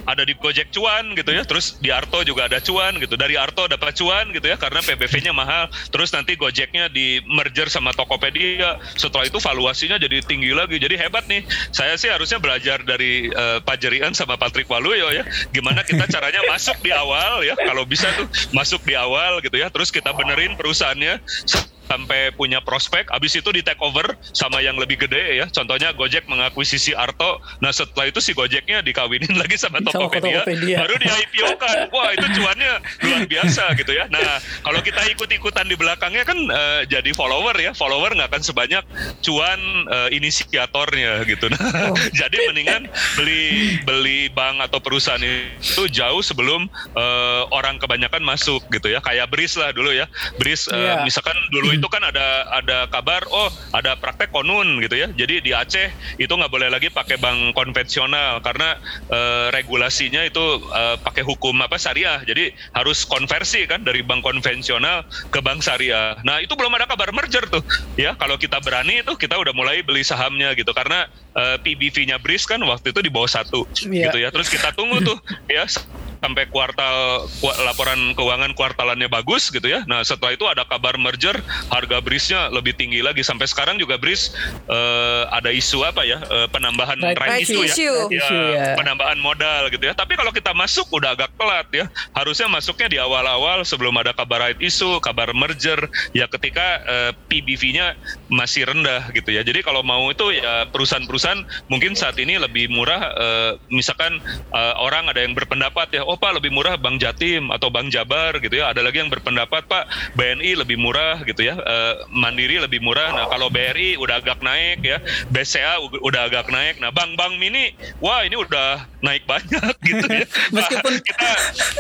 S1: ada di Gojek cuan gitu ya. Terus di Arto juga ada cuan gitu. Dari Arto dapat cuan gitu ya karena PBV-nya mahal. Terus nanti Gojeknya di merger sama Tokopedia. Setelah itu valuasinya jadi tinggi lagi. Jadi hebat nih. Saya sih harusnya belajar dari uh, Pak Jerian sama Patrick Waluyo ya. Gimana kita caranya masuk di awal ya. Kalau bisa tuh masuk di awal gitu ya. Terus kita benerin perusahaannya sampai punya prospek, habis itu di take over sama yang lebih gede ya. Contohnya Gojek mengakuisisi Arto, nah setelah itu si Gojeknya dikawinin lagi sama Tokopedia, Tokopedia. baru di IPO kan. Wah itu cuannya luar biasa gitu ya. Nah kalau kita ikut-ikutan di belakangnya kan uh, jadi follower ya, follower nggak akan sebanyak cuan uh, inisiatornya gitu. Nah, oh. jadi mendingan beli beli bank atau perusahaan itu jauh sebelum uh, orang kebanyakan masuk gitu ya. Kayak Bris lah dulu ya. Bris uh, yeah. misalkan dulu itu kan ada ada kabar oh ada praktek konun gitu ya. Jadi di Aceh itu nggak boleh lagi pakai bank konvensional karena uh, regulasinya itu uh, pakai hukum apa syariah. Jadi harus konversi kan dari bank konvensional ke bank syariah. Nah, itu belum ada kabar merger tuh. Ya, kalau kita berani itu kita udah mulai beli sahamnya gitu karena uh, PBV-nya Bris kan waktu itu di bawah satu yeah. gitu ya. Terus kita tunggu tuh ya sampai kuartal laporan keuangan kuartalannya bagus gitu ya. Nah setelah itu ada kabar merger, harga brisnya lebih tinggi lagi. Sampai sekarang juga bris uh, ada isu apa ya uh, penambahan right, right issue, issue ya, issue, ya, penambahan modal gitu ya. Tapi kalau kita masuk udah agak telat ya. Harusnya masuknya di awal-awal sebelum ada kabar right issue, kabar merger ya ketika uh, PBV-nya masih rendah gitu ya. Jadi kalau mau itu ya perusahaan-perusahaan mungkin saat ini lebih murah. Uh, misalkan uh, orang ada yang berpendapat ya oh Pak lebih murah Bank Jatim atau Bank Jabar gitu ya. Ada lagi yang berpendapat Pak BNI lebih murah gitu ya. E, Mandiri lebih murah. Nah kalau BRI udah agak naik ya. BCA udah agak naik. Nah bank-bank mini wah ini udah naik banyak gitu ya. Meskipun kita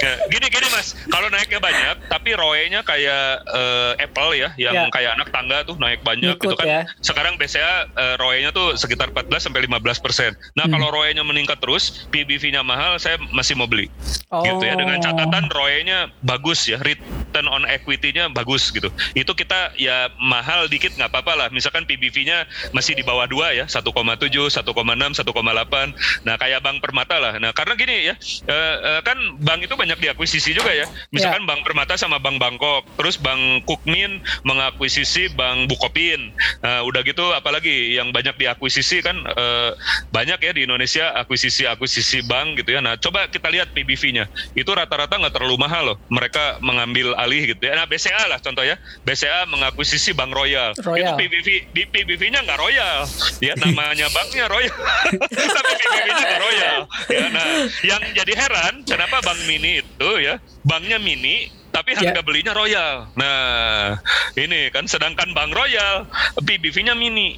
S1: ya, gini gini Mas, kalau naiknya banyak tapi ROE-nya kayak e, Apple ya yang ya. kayak anak tangga tuh naik banyak Ikut, gitu kan. Ya. Sekarang BCA e, ROE-nya tuh sekitar 14 sampai 15 persen. Nah hmm. kalau ROE-nya meningkat terus, PBV-nya mahal, saya masih mau beli oh. gitu ya. Dengan catatan oh. ROE-nya bagus ya return on equity-nya bagus gitu. Itu kita ya mahal dikit nggak apa-apa lah. Misalkan PBV-nya masih di bawah dua ya 1,7 1,6 1,8 nah kayak Bank Permata lah. Nah karena gini ya eh, eh, kan bank itu banyak diakuisisi juga ya. Misalkan yeah. Bank Permata sama Bank Bangkok. Terus Bank Kukmin mengakuisisi Bank Bukopin. Nah, udah gitu apalagi yang banyak diakuisisi kan eh, banyak ya di Indonesia akuisisi akuisisi bank gitu ya. Nah coba kita lihat PBV nya itu rata-rata nggak terlalu mahal loh. Mereka mengambil alih gitu ya. Nah BCA lah contoh ya. BCA mengakuisisi Bank Royal. Royal. Itu PBV di PBV-nya nggak Royal. Ya namanya banknya Royal. Tapi PBV-nya nggak Royal. Ya, nah yang jadi heran kenapa Bank Mini itu ya banknya mini tapi harga yeah. belinya royal. Nah, ini kan sedangkan Bank Royal PBV-nya mini.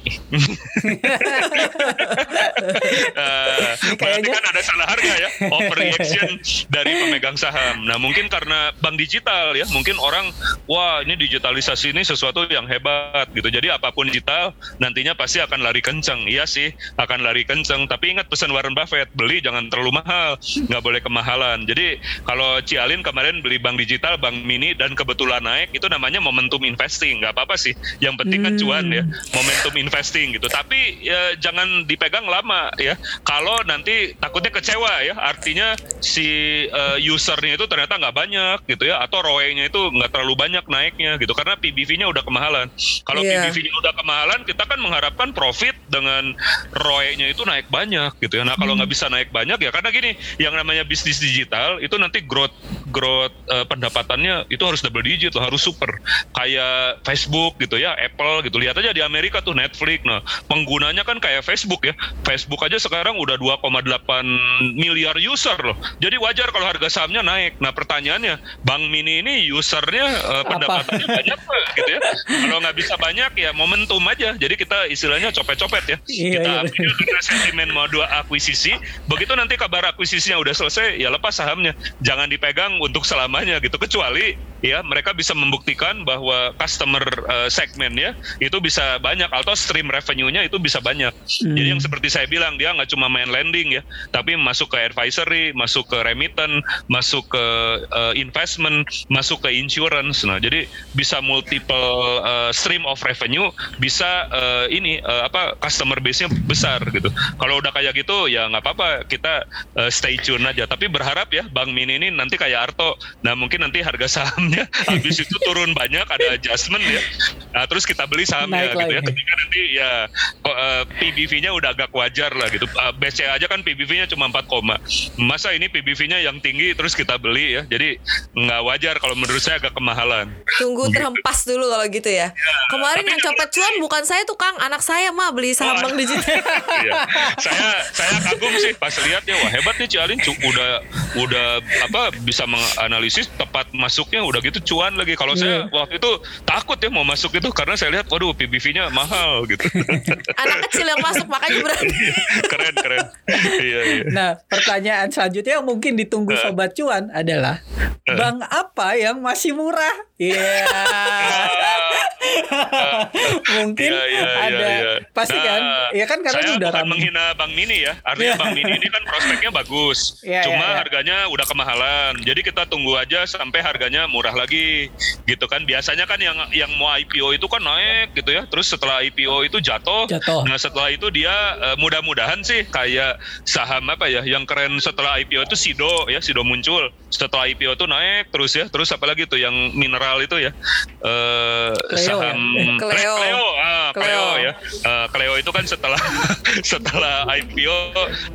S1: uh, berarti kan ada salah harga ya, overreaction dari pemegang saham. Nah, mungkin karena bank digital ya, mungkin orang wah ini digitalisasi ini sesuatu yang hebat gitu. Jadi apa pun digital nantinya pasti akan lari kenceng. Iya sih, akan lari kenceng. Tapi ingat pesan Warren Buffett, beli jangan terlalu mahal, nggak boleh kemahalan. Jadi kalau Cialin kemarin beli bank digital, bank mini dan kebetulan naik itu namanya momentum investing nggak apa-apa sih yang penting kan cuan ya hmm. momentum investing gitu tapi ya jangan dipegang lama ya kalau nanti takutnya kecewa ya artinya si uh, usernya itu ternyata nggak banyak gitu ya atau ROE-nya itu nggak terlalu banyak naiknya gitu karena PBV-nya udah kemahalan kalau yeah. PBV-nya udah kemahalan kita kan mengharapkan profit dengan ROE-nya itu naik banyak gitu ya nah kalau nggak hmm. bisa naik banyak ya karena gini yang namanya bisnis digital itu nanti growth growth uh, pendapatan pendapatannya itu harus double digit loh, harus super. Kayak Facebook gitu ya, Apple gitu. Lihat aja di Amerika tuh Netflix. Nah, penggunanya kan kayak Facebook ya. Facebook aja sekarang udah 2,8 miliar user loh. Jadi wajar kalau harga sahamnya naik. Nah, pertanyaannya, Bank Mini ini usernya uh, pendapatannya banyak pak, gitu ya. Kalau nggak bisa banyak ya momentum aja. Jadi kita istilahnya copet-copet ya. Iya, kita iya. ambil karena sentimen mau dua akuisisi. Begitu nanti kabar akuisisinya udah selesai, ya lepas sahamnya. Jangan dipegang untuk selamanya gitu. Kecuali kecuali ya mereka bisa membuktikan bahwa customer uh, segmennya itu bisa banyak atau stream revenue-nya itu bisa banyak. Hmm. Jadi yang seperti saya bilang dia nggak cuma main lending ya, tapi masuk ke advisory, masuk ke remittance, masuk ke uh, investment, masuk ke insurance. Nah, jadi bisa multiple uh, stream of revenue, bisa uh, ini uh, apa customer base-nya besar gitu. Kalau udah kayak gitu ya nggak apa-apa kita uh, stay tune aja. Tapi berharap ya Bank Mini ini nanti kayak Arto. Nah, mungkin nanti harga sahamnya. Habis itu turun banyak ada adjustment ya. Nah, terus kita beli sahamnya Naik gitu ya. ketika nanti ya uh, eh, PBV-nya udah agak wajar lah gitu. Uh, eh, BCA aja kan PBV-nya cuma 4 koma. Masa ini PBV-nya yang tinggi terus kita beli ya. Jadi nggak wajar kalau menurut saya agak kemahalan.
S2: Tunggu gitu. terhempas dulu kalau gitu ya, ya kemarin yang copet cuan bukan saya tuh Kang. Anak saya mah beli saham oh, bank digital.
S1: iya. saya saya kagum sih. Pas lihat ya wah hebat nih Cialin. Udah udah apa bisa menganalisis tepat masuknya udah gitu cuan lagi. Kalau yeah. saya iya. waktu itu takut ya mau masuk itu karena saya lihat waduh PBV-nya mahal gitu.
S2: Anak kecil yang masuk makanya berani.
S1: keren keren. iya,
S3: iya. Nah pertanyaan selanjutnya yang mungkin ditunggu uh. sobat cuan adalah uh. bank apa yang masih murah? Iya. Yeah. Mungkin ya, ya, ada ya, ya. pasti nah, kan? Ya kan karena
S1: saya udah bukan menghina Bang Mini ya. Artinya Bang Mini ini kan prospeknya bagus. Ya, Cuma ya, ya. harganya udah kemahalan. Jadi kita tunggu aja sampai harganya murah lagi. Gitu kan. Biasanya kan yang yang mau IPO itu kan naik gitu ya. Terus setelah IPO itu jatuh. jatuh. Nah, setelah itu dia uh, mudah-mudahan sih kayak saham apa ya yang keren setelah IPO itu Sido ya, Sido muncul. Setelah IPO itu naik terus ya. Terus apalagi tuh yang mineral itu ya. Uh, saham
S2: ya? Cleo.
S1: Cleo, ah, Cleo. Cleo ya. Uh, Cleo itu kan setelah setelah IPO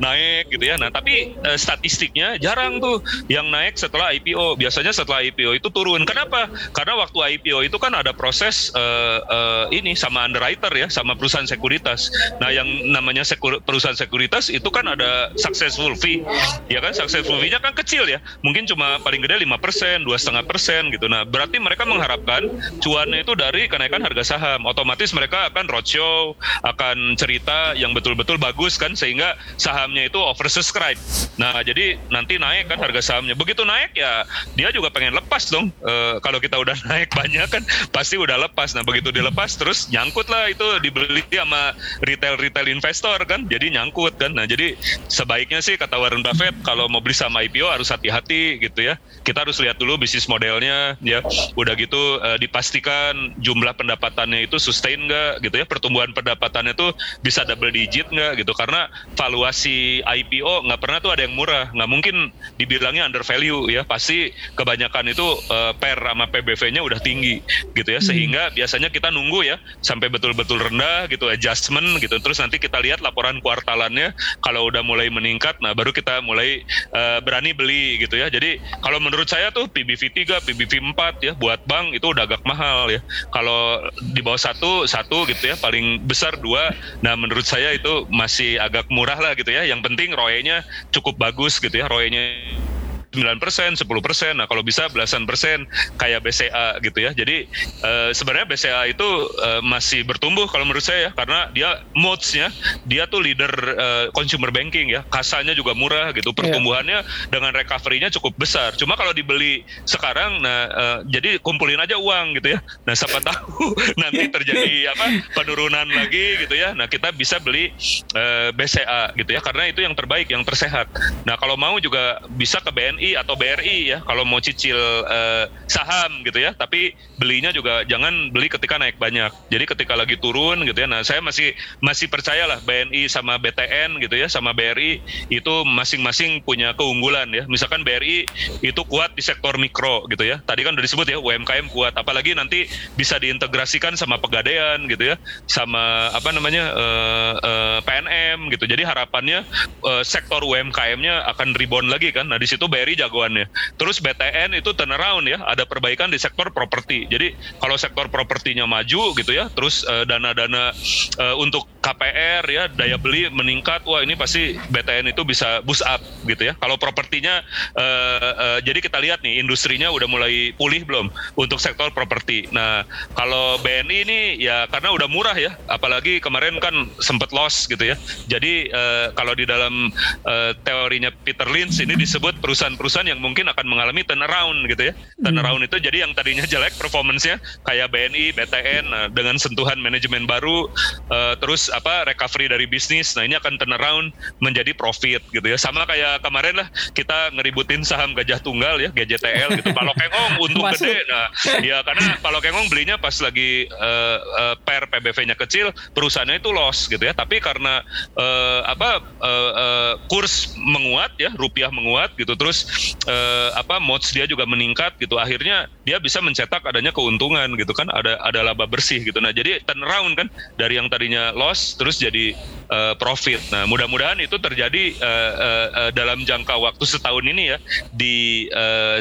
S1: naik gitu ya. Nah, tapi uh, statistiknya jarang tuh yang naik setelah IPO. Biasanya setelah IPO itu turun. Kenapa? Karena waktu IPO itu kan ada proses uh, uh, ini sama underwriter ya, sama perusahaan sekuritas. Nah, yang namanya sekur, perusahaan sekuritas itu kan ada successful fee. Ya kan successful fee-nya kan kecil ya. Mungkin cuma paling gede 5%, dua setengah persen gitu. Nah, berarti mereka mengharapkan cuannya itu dari kenaikan harga saham. Otomatis mereka akan roadshow, akan cerita yang betul-betul bagus kan sehingga sahamnya itu oversubscribe. Nah, jadi nanti naik kan harga sahamnya. Begitu naik ya dia juga pengen lepas dong. E, kalau kita udah naik banyak kan pasti udah lepas. Nah, begitu dilepas terus nyangkut lah itu dibeli sama retail-retail investor kan. Jadi nyangkut kan. Nah, jadi sebaiknya sih kata Warren Buffett kalau mau beli sama IPO harus hati-hati gitu ya. Kita harus lihat dulu bisnis modelnya ya. Udah gitu e, dipastikan jumlah pendapatannya itu sustain nggak gitu ya. Pertumbuhan pendapatannya itu bisa double digit nggak gitu karena valuasi IPO nggak pernah tuh ada yang murah nggak mungkin dibilangnya under value ya pasti kebanyakan itu uh, per sama PBV-nya udah tinggi gitu ya. Hmm. sehingga biasanya kita nunggu ya sampai betul-betul rendah gitu adjustment gitu. Terus nanti kita lihat laporan kuartalannya kalau udah mulai meningkat nah baru kita mulai uh, berani beli gitu ya. Jadi kalau menurut saya tuh PBV 3 PBV 4 ya buat bank itu udah agak mahal ya. Kalau di bawah satu satu gitu ya paling besar dua. Nah menurut saya itu masih agak murah lah gitu ya. Yang penting ROE-nya cukup bagus gitu ya ROE-nya 9 persen, 10 persen. Nah kalau bisa belasan persen kayak BCA gitu ya. Jadi uh, sebenarnya BCA itu uh, masih bertumbuh kalau menurut saya ya karena dia modes-nya dia tuh leader uh, consumer banking ya. Kasanya juga murah gitu. Iya. Pertumbuhannya yeah. dengan recovery-nya cukup besar. Cuma kalau dibeli sekarang nah uh, jadi kumpulin aja uang gitu ya. Nah siapa tahu nanti terjadi apa penurunan lagi gitu ya. Nah kita bisa beli uh, BCA gitu ya karena itu yang terbaik, yang tersehat. Nah kalau mau juga bisa ke BNI BNI atau BRI ya kalau mau cicil uh, saham gitu ya. Tapi belinya juga jangan beli ketika naik banyak. Jadi ketika lagi turun gitu ya. Nah saya masih masih percayalah BNI sama BTN gitu ya sama BRI itu masing-masing punya keunggulan ya. Misalkan BRI itu kuat di sektor mikro gitu ya. Tadi kan udah disebut ya UMKM kuat. Apalagi nanti bisa diintegrasikan sama pegadaian gitu ya sama apa namanya uh, uh, PNM gitu. Jadi harapannya uh, sektor UMKM-nya akan rebound lagi kan. Nah di situ BRI jagoannya. Terus BTN itu turnaround ya, ada perbaikan di sektor properti. Jadi kalau sektor propertinya maju gitu ya, terus uh, dana-dana uh, untuk KPR ya, daya beli meningkat, wah ini pasti BTN itu bisa boost up gitu ya. Kalau propertinya uh, uh, jadi kita lihat nih industrinya udah mulai pulih belum untuk sektor properti. Nah, kalau BNI ini ya karena udah murah ya, apalagi kemarin kan sempat loss gitu ya. Jadi uh, kalau di dalam uh, teorinya Peter Lynch ini disebut perusahaan-perusahaan perusahaan yang mungkin akan mengalami turnaround gitu ya. Turnaround hmm. itu jadi yang tadinya jelek performance-nya kayak BNI, BTN nah, dengan sentuhan manajemen baru uh, terus apa recovery dari bisnis. Nah, ini akan turnaround menjadi profit gitu ya. Sama kayak kemarin lah kita ngeributin saham Gajah Tunggal ya, GJTL gitu. Palokengong untung Masuk. gede. Nah, ya karena Palokengong belinya pas lagi uh, uh, per PBV-nya kecil, perusahaannya itu loss gitu ya. Tapi karena uh, apa uh, uh, kurs menguat ya, rupiah menguat gitu. Terus uh, apa mods dia juga meningkat gitu akhirnya dia bisa mencetak adanya keuntungan gitu kan ada ada laba bersih gitu nah jadi turnaround kan dari yang tadinya loss terus jadi uh, profit nah mudah-mudahan itu terjadi uh, uh, uh, dalam jangka waktu setahun ini ya di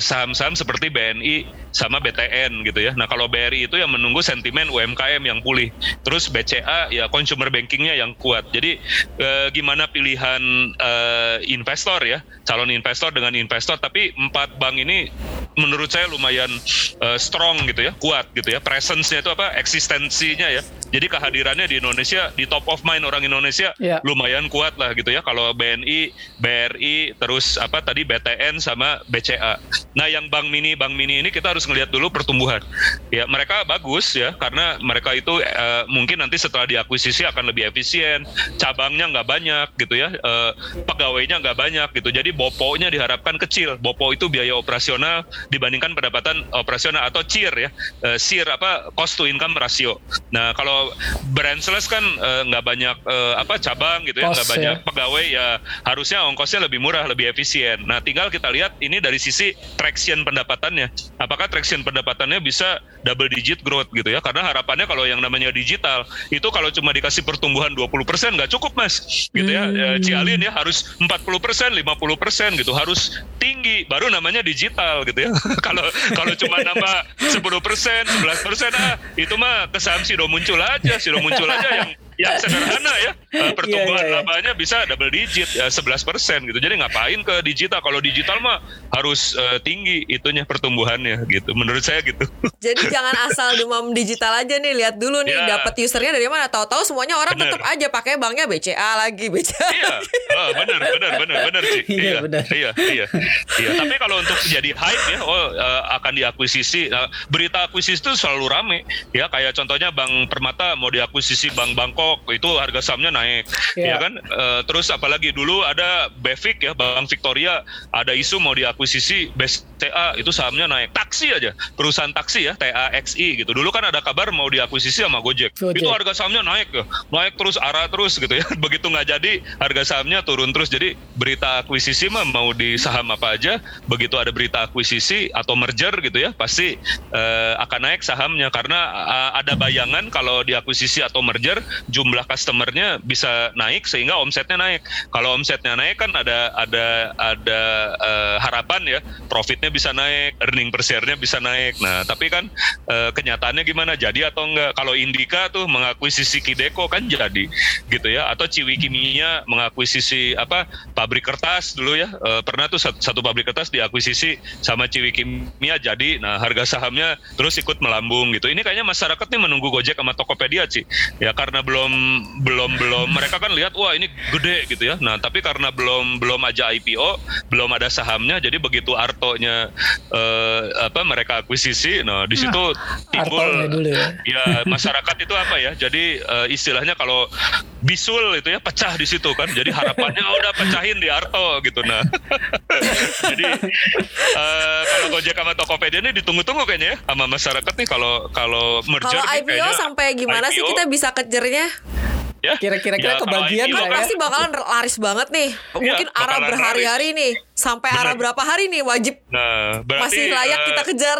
S1: saham-saham uh, seperti BNI sama BTN gitu ya. Nah kalau BRI itu yang menunggu sentimen UMKM yang pulih. Terus BCA ya consumer bankingnya yang kuat. Jadi eh, gimana pilihan eh, investor ya, calon investor dengan investor. Tapi empat bank ini menurut saya lumayan uh, strong gitu ya, kuat gitu ya. Presence-nya itu apa? Eksistensinya ya. Jadi kehadirannya di Indonesia di top of mind orang Indonesia yeah. lumayan kuat lah gitu ya. Kalau BNI, BRI, terus apa tadi BTN sama BCA. Nah, yang bank mini, bank mini ini kita harus ngelihat dulu pertumbuhan. Ya, mereka bagus ya karena mereka itu uh, mungkin nanti setelah diakuisisi akan lebih efisien, cabangnya nggak banyak gitu ya, uh, pegawainya nggak banyak gitu. Jadi boponya diharapkan kecil. Bopo itu biaya operasional dibandingkan pendapatan operasional atau CIR ya, uh, CIR apa cost to income ratio. Nah, kalau branchless kan nggak uh, banyak uh, apa cabang gitu ya, nggak banyak ya. pegawai ya harusnya ongkosnya lebih murah, lebih efisien. Nah, tinggal kita lihat ini dari sisi traction pendapatannya. Apakah traction pendapatannya bisa double digit growth gitu ya? Karena harapannya kalau yang namanya digital itu kalau cuma dikasih pertumbuhan 20% nggak cukup mas, gitu ya. Hmm. Cialin ya harus 40%, 50% gitu, harus tinggi baru namanya digital gitu ya. Kalau kalau cuma nambah 10%, 11% ah itu mah kesam sih udah muncul aja, sih udah muncul aja yang yang sederhana ya. Uh, pertumbuhan yeah, yeah, yeah. labanya bisa double digit ya 11 persen gitu. Jadi ngapain ke digital? Kalau digital mah harus uh, tinggi itunya pertumbuhannya gitu menurut saya gitu.
S2: Jadi jangan asal demam digital aja nih lihat dulu nih yeah. dapat usernya dari mana. Tahu-tahu semuanya orang tetap aja pakai banknya BCA lagi BCA
S1: iya. oh, benar benar benar benar sih iya, iya iya iya iya. Tapi kalau untuk jadi hype ya oh uh, akan diakuisisi nah, berita akuisisi itu selalu rame. Ya kayak contohnya Bank Permata mau diakuisisi Bank Bangkok Tiongkok itu harga sahamnya naik yeah. ya kan? Uh, terus apalagi dulu ada Bevik ya Bank Victoria ada isu mau diakuisisi BCA itu sahamnya naik. Taksi aja perusahaan taksi ya TAXI gitu. Dulu kan ada kabar mau diakuisisi sama Gojek, Gojek. itu harga sahamnya naik ya naik terus arah terus gitu ya. Begitu nggak jadi harga sahamnya turun terus. Jadi berita akuisisi mah mau di saham apa aja begitu ada berita akuisisi atau merger gitu ya pasti uh, akan naik sahamnya. Karena uh, ada bayangan kalau diakuisisi atau merger jumlah customernya bisa naik sehingga omsetnya naik. Kalau omsetnya naik kan ada ada ada uh, harapan ya profitnya bisa naik, earning per share-nya bisa naik. Nah tapi kan uh, kenyataannya gimana? Jadi atau enggak? Kalau Indika tuh mengakuisisi Kideko kan jadi gitu ya, atau Ciwi Kimia mengakuisisi apa pabrik kertas dulu ya uh, pernah tuh satu, satu pabrik kertas diakuisisi sama Ciwi Kimia jadi. Nah harga sahamnya terus ikut melambung gitu. Ini kayaknya masyarakat nih menunggu Gojek sama Tokopedia sih ya karena belum belum belum belum mereka kan lihat wah ini gede gitu ya. Nah, tapi karena belum belum aja IPO, belum ada sahamnya jadi begitu Artonya eh, apa mereka akuisisi, nah di situ nah, timbul dulu ya. ya masyarakat itu apa ya? Jadi eh, istilahnya kalau bisul itu ya pecah di situ kan. Jadi harapannya oh, udah pecahin di Arto gitu nah. jadi uh, kalau Gojek sama Tokopedia ini ditunggu-tunggu kayaknya ya sama masyarakat nih kalau kalau merger.
S2: Kalau IPO sampai gimana IPO, sih kita bisa kejarnya?
S3: Ya. Kira-kira ya, kebagian
S2: kan pasti bakalan laris banget nih. Ya, mungkin ya, arah berhari-hari nih. Sampai Bener. arah berapa hari nih? Wajib nah, berarti, masih layak uh, kita kejar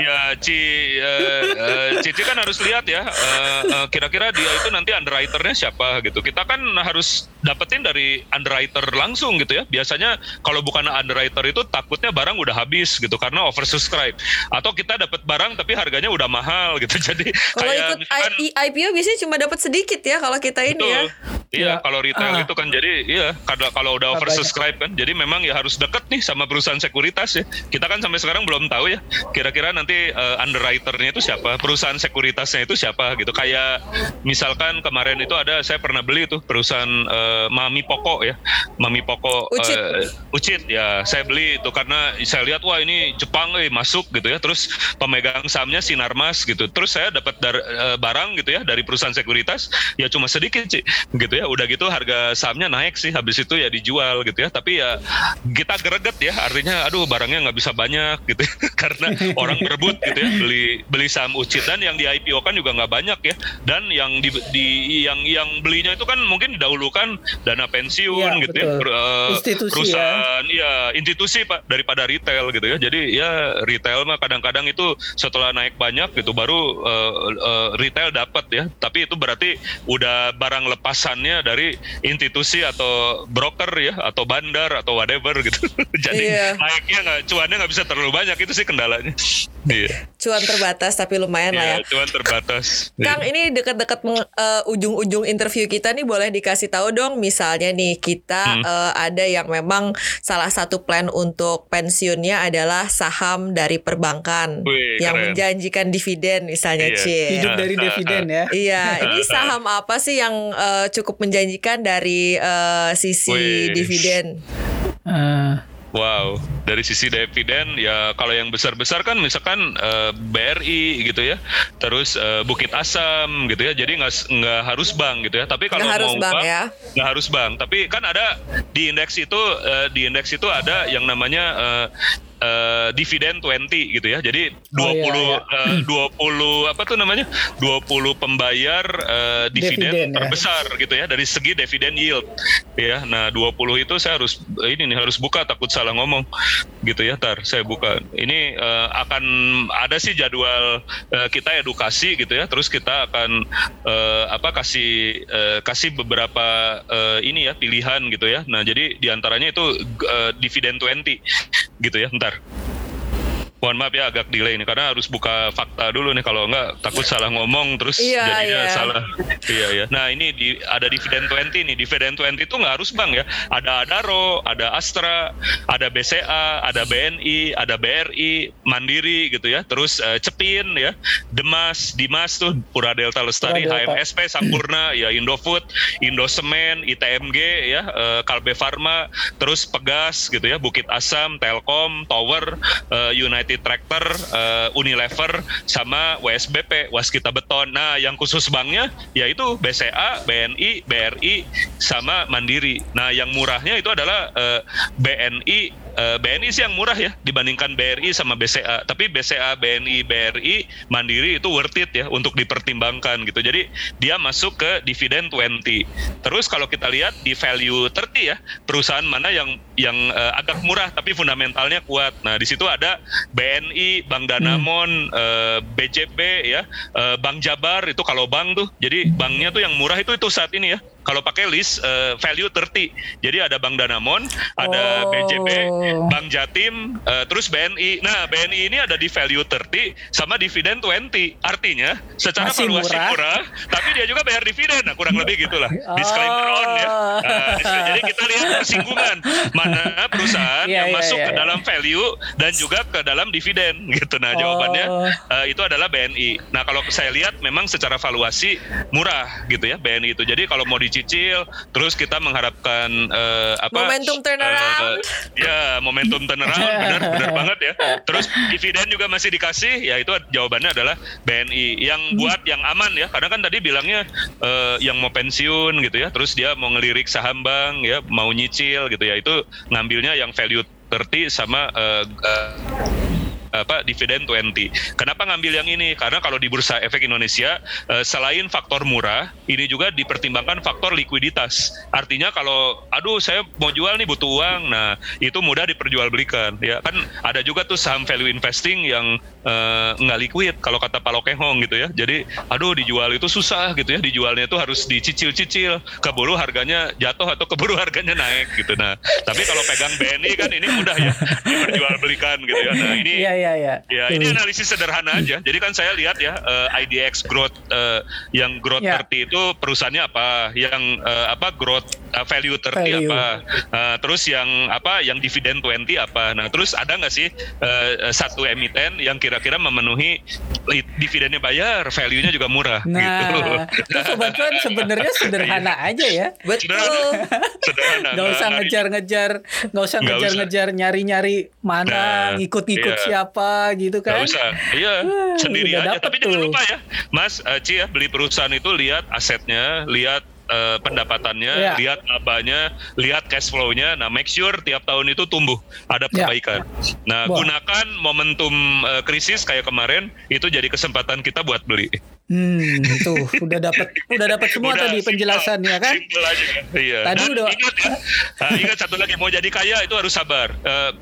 S1: ya Ci uh, uh, Cici kan harus lihat ya uh, uh, kira-kira dia itu nanti underwriternya siapa gitu kita kan harus dapetin dari underwriter langsung gitu ya biasanya kalau bukan underwriter itu takutnya barang udah habis gitu karena oversubscribe atau kita dapat barang tapi harganya udah mahal gitu jadi
S2: kalau ikut misalkan, IPO biasanya cuma dapat sedikit ya kalau kita ini
S1: betul.
S2: ya
S1: Iya, ya. kalau retail ah. itu kan jadi iya kalau kalau udah oversubscribe kan, jadi memang ya harus deket nih sama perusahaan sekuritas ya. Kita kan sampai sekarang belum tahu ya, kira-kira nanti uh, underwriternya itu siapa, perusahaan sekuritasnya itu siapa gitu. Kayak misalkan kemarin itu ada saya pernah beli tuh perusahaan uh, Mami Poko ya, Mami Poko
S2: Ucit. Uh,
S1: Ucit ya, saya beli itu karena saya lihat wah ini Jepang eh masuk gitu ya, terus pemegang sahamnya Sinarmas gitu. Terus saya dapat uh, barang gitu ya dari perusahaan sekuritas ya cuma sedikit sih gitu ya ya udah gitu harga sahamnya naik sih habis itu ya dijual gitu ya tapi ya kita greget ya artinya aduh barangnya nggak bisa banyak gitu ya. karena orang berebut gitu ya beli beli saham Ucit dan yang di IPO kan juga nggak banyak ya dan yang di, di yang yang belinya itu kan mungkin didahulukan dana pensiun ya, gitu ya. betul. ya institusi perusahaan ya. ya institusi pak daripada retail gitu ya jadi ya retail mah kadang-kadang itu setelah naik banyak gitu baru uh, uh, retail dapat ya tapi itu berarti udah barang lepasannya dari institusi atau broker ya atau bandar atau whatever gitu gitu. Jadi iya. naiknya nggak cuannya nggak bisa terlalu banyak itu sih kendalanya.
S2: Iya. Cuan terbatas tapi lumayan lah iya,
S1: ya. Cuan terbatas.
S2: Kang ini dekat-dekat uh, ujung-ujung interview kita nih boleh dikasih tahu dong misalnya nih kita hmm. uh, ada yang memang salah satu plan untuk pensiunnya adalah saham dari perbankan Wih, yang keren. menjanjikan dividen misalnya iya. Cie.
S3: Hidup dari dividen ya.
S2: Iya, ini saham apa sih yang uh, cukup menjanjikan dari uh, sisi Wih. dividen?
S1: Uh. Wow, dari sisi dividen ya kalau yang besar-besar kan misalkan uh, eh, BRI gitu ya, terus uh, Bukit Asam gitu ya, jadi nggak nggak harus bank gitu ya. Tapi kalau mau
S2: harus bank, ya.
S1: nggak harus bank. Tapi kan ada di indeks itu uh, di indeks itu ada yang namanya uh, uh, dividen 20 gitu ya. Jadi 20 oh, iya, iya. Uh, 20 apa tuh namanya? 20 pembayar uh, dividen, dividen ya. terbesar ya. gitu ya dari segi dividen yield ya. Nah, 20 itu saya harus ini nih harus buka takut salah ngomong gitu ya. Tar saya buka. Ini uh, akan ada sih jadwal uh, kita edukasi gitu ya. Terus kita akan uh, apa kasih uh, kasih beberapa uh, ini ya pilihan gitu ya. Nah, jadi di antaranya itu uh, dividen 20 gitu ya. Ntar escuchar. Mohon maaf ya agak delay ini karena harus buka fakta dulu nih kalau enggak takut salah ngomong terus iya, jadinya iya. salah. Iya ya. Nah ini di, ada dividen 20 nih. Dividen 20 itu nggak harus bank ya. Ada Adaro, ada Astra, ada BCA, ada BNI, ada BRI, Mandiri gitu ya. Terus uh, Cepin ya, Demas, Dimas tuh Pura Delta Lestari, Pura Delta. HMSP, Sampurna, ya Indofood, Indosemen, ITMG ya, uh, Kalbe Farma, terus Pegas gitu ya, Bukit Asam, Telkom, Tower, uh, United United Tractor, uh, Unilever, sama WSBP, Waskita Beton. Nah, yang khusus banknya yaitu BCA, BNI, BRI, sama Mandiri. Nah, yang murahnya itu adalah uh, eh, BNI uh, eh, BNI sih yang murah ya dibandingkan BRI sama BCA. Tapi BCA, BNI, BRI, Mandiri itu worth it ya untuk dipertimbangkan gitu. Jadi dia masuk ke dividen 20. Terus kalau kita lihat di value 30 ya, perusahaan mana yang yang uh, agak murah tapi fundamentalnya kuat. Nah, di situ ada BNI, Bank Danamon, hmm. uh, BJB ya, uh, Bank Jabar itu kalau bank tuh. Jadi banknya tuh yang murah itu itu saat ini ya kalau pakai list uh, value 30. Jadi ada Bank Danamon, ada oh. BJB, Bank Jatim, uh, terus BNI. Nah, BNI ini ada di value 30 sama dividen 20. Artinya secara Masih valuasi murah. murah, tapi dia juga bayar dividen. Nah, kurang lebih gitulah. Oh. Disclaimer on ya. Nah, jadi kita lihat persinggungan mana perusahaan yeah, yang yeah, masuk yeah, ke yeah. dalam value dan juga ke dalam dividen gitu. Nah, jawabannya oh. uh, itu adalah BNI. Nah, kalau saya lihat memang secara valuasi murah gitu ya BNI itu. Jadi kalau mau di dicicil terus kita mengharapkan uh, apa
S2: momentum turnaround. uh,
S1: ya momentum turnaround benar benar banget ya. Terus dividen juga masih dikasih ya itu jawabannya adalah BNI yang hmm. buat yang aman ya. Karena kan tadi bilangnya uh, yang mau pensiun gitu ya terus dia mau ngelirik saham bank ya mau nyicil gitu ya. Itu ngambilnya yang value 30 sama uh, uh, apa dividen 20. Kenapa ngambil yang ini? Karena kalau di Bursa Efek Indonesia uh, selain faktor murah, ini juga dipertimbangkan faktor likuiditas. Artinya kalau aduh saya mau jual nih butuh uang, nah itu mudah diperjualbelikan ya. Kan ada juga tuh saham value investing yang uh, nggak liquid kalau kata Pak Lokehong gitu ya. Jadi aduh dijual itu susah gitu ya. Dijualnya itu harus dicicil-cicil, keburu harganya jatuh atau keburu harganya naik gitu. Nah, tapi kalau pegang BNI kan ini mudah ya diperjualbelikan gitu ya. Nah, ini
S3: yeah, yeah, yeah.
S1: ya ini analisis sederhana aja. Jadi kan saya lihat ya uh, eh, IDX growth uh, yang growth yeah. 30 itu perusahaannya apa, yang uh, apa growth uh, value 30 value. apa, uh, terus yang apa yang dividen 20 apa. Nah, terus ada nggak sih uh, satu emiten yang kira-kira memenuhi dividennya bayar, value-nya juga murah
S3: nah, gitu. Itu sobat sebenarnya sederhana iya. aja ya.
S2: Betul.
S1: Sederhana.
S3: Gak usah ngejar-ngejar, gak usah ngejar-ngejar nyari-nyari mana, nah, ngikut-ngikut iya. siapa apa gitu kan.
S1: Gak usah. Iya, sendiri aja. Tapi tuh. jangan lupa ya, Mas uh, Ci ya, beli perusahaan itu lihat asetnya, lihat uh, pendapatannya, yeah. lihat abanya, lihat cash flow-nya. Nah, make sure tiap tahun itu tumbuh, ada ya. perbaikan. Yeah. Nah, Wah. gunakan momentum uh, krisis kayak kemarin itu jadi kesempatan kita buat beli.
S3: Hmm, tuh udah dapat udah dapat semua udah, tadi penjelasannya kan?
S1: aja Iya. Tadi Dan udah ingat ya. uh, ingat satu lagi mau jadi kaya itu harus sabar. Uh,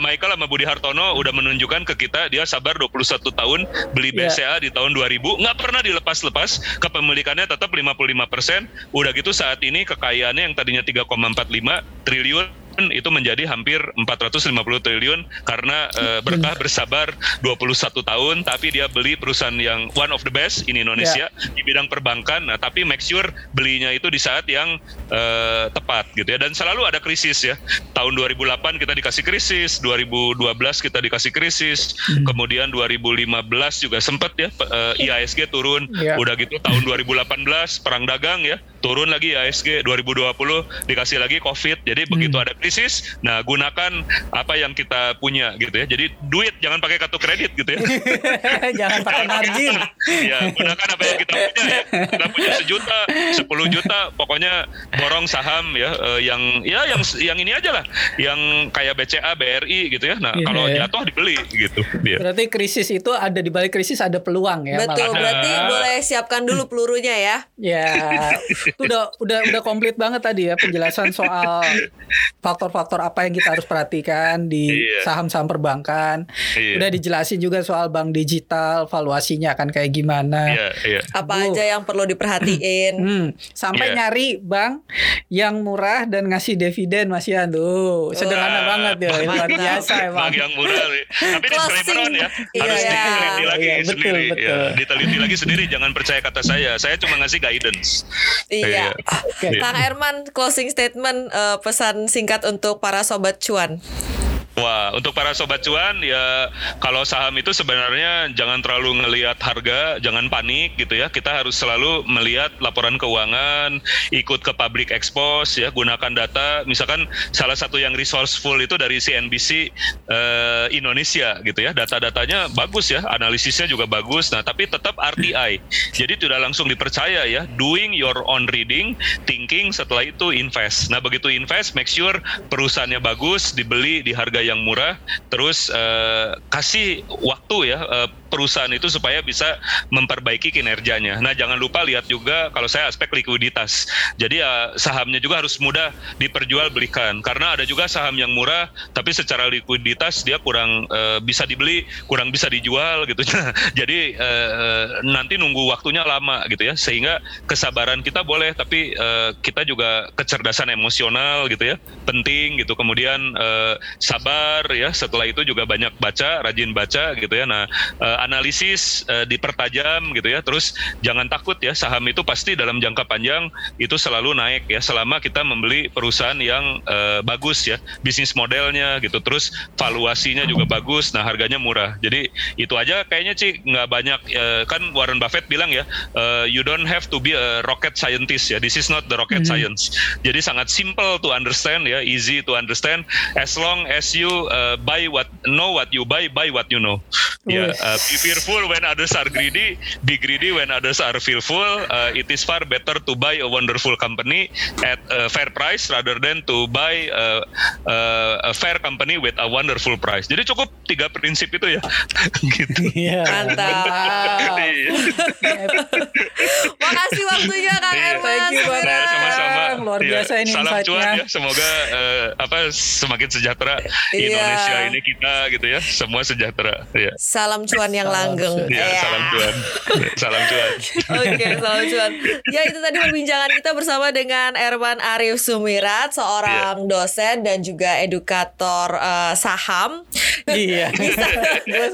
S1: Michael sama Budi Hartono udah menunjukkan ke kita dia sabar 21 tahun beli BCA yeah. di tahun 2000 nggak pernah dilepas-lepas kepemilikannya tetap 55%. Udah gitu saat ini kekayaannya yang tadinya 3,45 triliun itu menjadi hampir 450 triliun karena uh, berkah bersabar 21 tahun tapi dia beli perusahaan yang one of the best in Indonesia yeah. di bidang perbankan nah tapi make sure belinya itu di saat yang uh, tepat gitu ya dan selalu ada krisis ya tahun 2008 kita dikasih krisis 2012 kita dikasih krisis hmm. kemudian 2015 juga sempat ya uh, IASG turun yeah. udah gitu tahun 2018 perang dagang ya turun lagi IASG 2020 dikasih lagi COVID jadi hmm. begitu ada krisis nah gunakan apa yang kita punya gitu ya. Jadi duit jangan pakai kartu kredit gitu ya.
S3: Jangan pakai margin.
S1: Ya gunakan apa yang kita punya ya. Kita punya sejuta 10 juta pokoknya borong saham ya uh, yang ya yang yang ini aja lah. Yang kayak BCA BRI gitu ya. Nah yeah, kalau yeah. jatuh dibeli gitu
S3: dia. berarti krisis itu ada di balik krisis ada peluang ya
S2: betul malah. berarti boleh siapkan dulu pelurunya ya.
S3: Ya udah udah udah komplit banget tadi ya penjelasan soal faktor-faktor apa yang kita harus perhatikan di iya. saham-saham perbankan. Iya. Udah dijelasin juga soal bank digital, valuasinya akan kayak gimana. Iya,
S2: iya. Apa uh. aja yang perlu diperhatiin. Hmm,
S3: sampai iya. nyari bank yang murah dan ngasih dividen Mas Yan tuh. Sederhana Wah, banget ya, luar biasa
S1: emang. Bank yang murah. Tapi disclaimer on ya. Iya, harus iya. diteliti lagi iya, betul, sendiri. Betul. Ya, diteliti lagi sendiri jangan percaya kata saya. Saya cuma ngasih guidance.
S2: Iya. iya. Okay. Kang Herman closing statement uh, pesan singkat untuk para sobat cuan.
S1: Wah, untuk para sobat cuan ya kalau saham itu sebenarnya jangan terlalu ngelihat harga, jangan panik gitu ya. Kita harus selalu melihat laporan keuangan, ikut ke public expose ya, gunakan data. Misalkan salah satu yang resourceful itu dari CNBC eh, Indonesia gitu ya. Data-datanya bagus ya, analisisnya juga bagus. Nah, tapi tetap RTI. Jadi tidak langsung dipercaya ya. Doing your own reading, thinking setelah itu invest. Nah, begitu invest make sure perusahaannya bagus, dibeli di harga yang murah terus uh, kasih waktu ya uh, perusahaan itu supaya bisa memperbaiki kinerjanya. Nah, jangan lupa lihat juga kalau saya aspek likuiditas. Jadi ya sahamnya juga harus mudah diperjualbelikan karena ada juga saham yang murah tapi secara likuiditas dia kurang uh, bisa dibeli, kurang bisa dijual gitu. Jadi uh, nanti nunggu waktunya lama gitu ya. Sehingga kesabaran kita boleh tapi uh, kita juga kecerdasan emosional gitu ya penting gitu. Kemudian uh, sabar ya. Setelah itu juga banyak baca, rajin baca gitu ya. Nah, uh, analisis uh, dipertajam gitu ya. Terus jangan takut ya saham itu pasti dalam jangka panjang itu selalu naik ya selama kita membeli perusahaan yang uh, bagus ya bisnis modelnya gitu. Terus valuasinya juga bagus. Nah harganya murah. Jadi itu aja kayaknya sih nggak banyak uh, kan Warren Buffett bilang ya uh, you don't have to be a rocket scientist ya. This is not the rocket mm -hmm. science. Jadi sangat simple to understand ya, easy to understand as long as you uh, buy what know what you buy, buy what you know. Ya, yeah, uh, be fearful when others are greedy, be greedy when others are fearful. Uh, it is far better to buy a wonderful company at a fair price rather than to buy a, a, a fair company with a wonderful price. Jadi cukup tiga prinsip itu ya. gitu.
S2: Yeah. Mantap. Iya. Makasih waktunya Kang iya. Erman.
S3: Thank you banget. Sama-sama. Luar iya. biasa ini
S1: Salam cuan ya. Semoga uh, apa semakin sejahtera Indonesia ini kita gitu ya. Semua sejahtera. Ya.
S2: Salam cuan yang langgeng.
S1: Iya, ya. salam cuan. salam cuan.
S2: Oke, okay, salam cuan. Ya itu tadi perbincangan kita bersama dengan Erwan Arif Sumirat, seorang yeah. dosen dan juga edukator uh, saham.
S3: Iya.
S2: bisa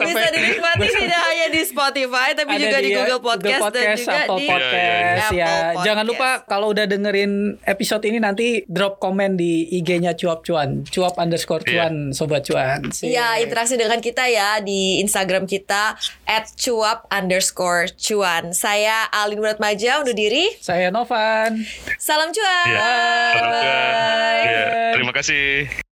S2: bisa dinikmati tidak hanya di Spotify tapi juga di, Google Podcast, Google Podcast dan juga
S3: Apple
S2: di
S3: Podcast. ya. Podcast. Jangan lupa kalau udah dengerin episode ini nanti drop komen di IG-nya cuap cuan, cuap underscore iya. cuan, yeah. Sobat cuan.
S2: Iya, interaksi dengan kita ya di Instagram kita at cuap underscore cuan. Saya Alin Murat Maja undur diri.
S3: Saya Novan.
S2: Salam cuan. Ya,
S1: salam cuan. Ya, terima kasih.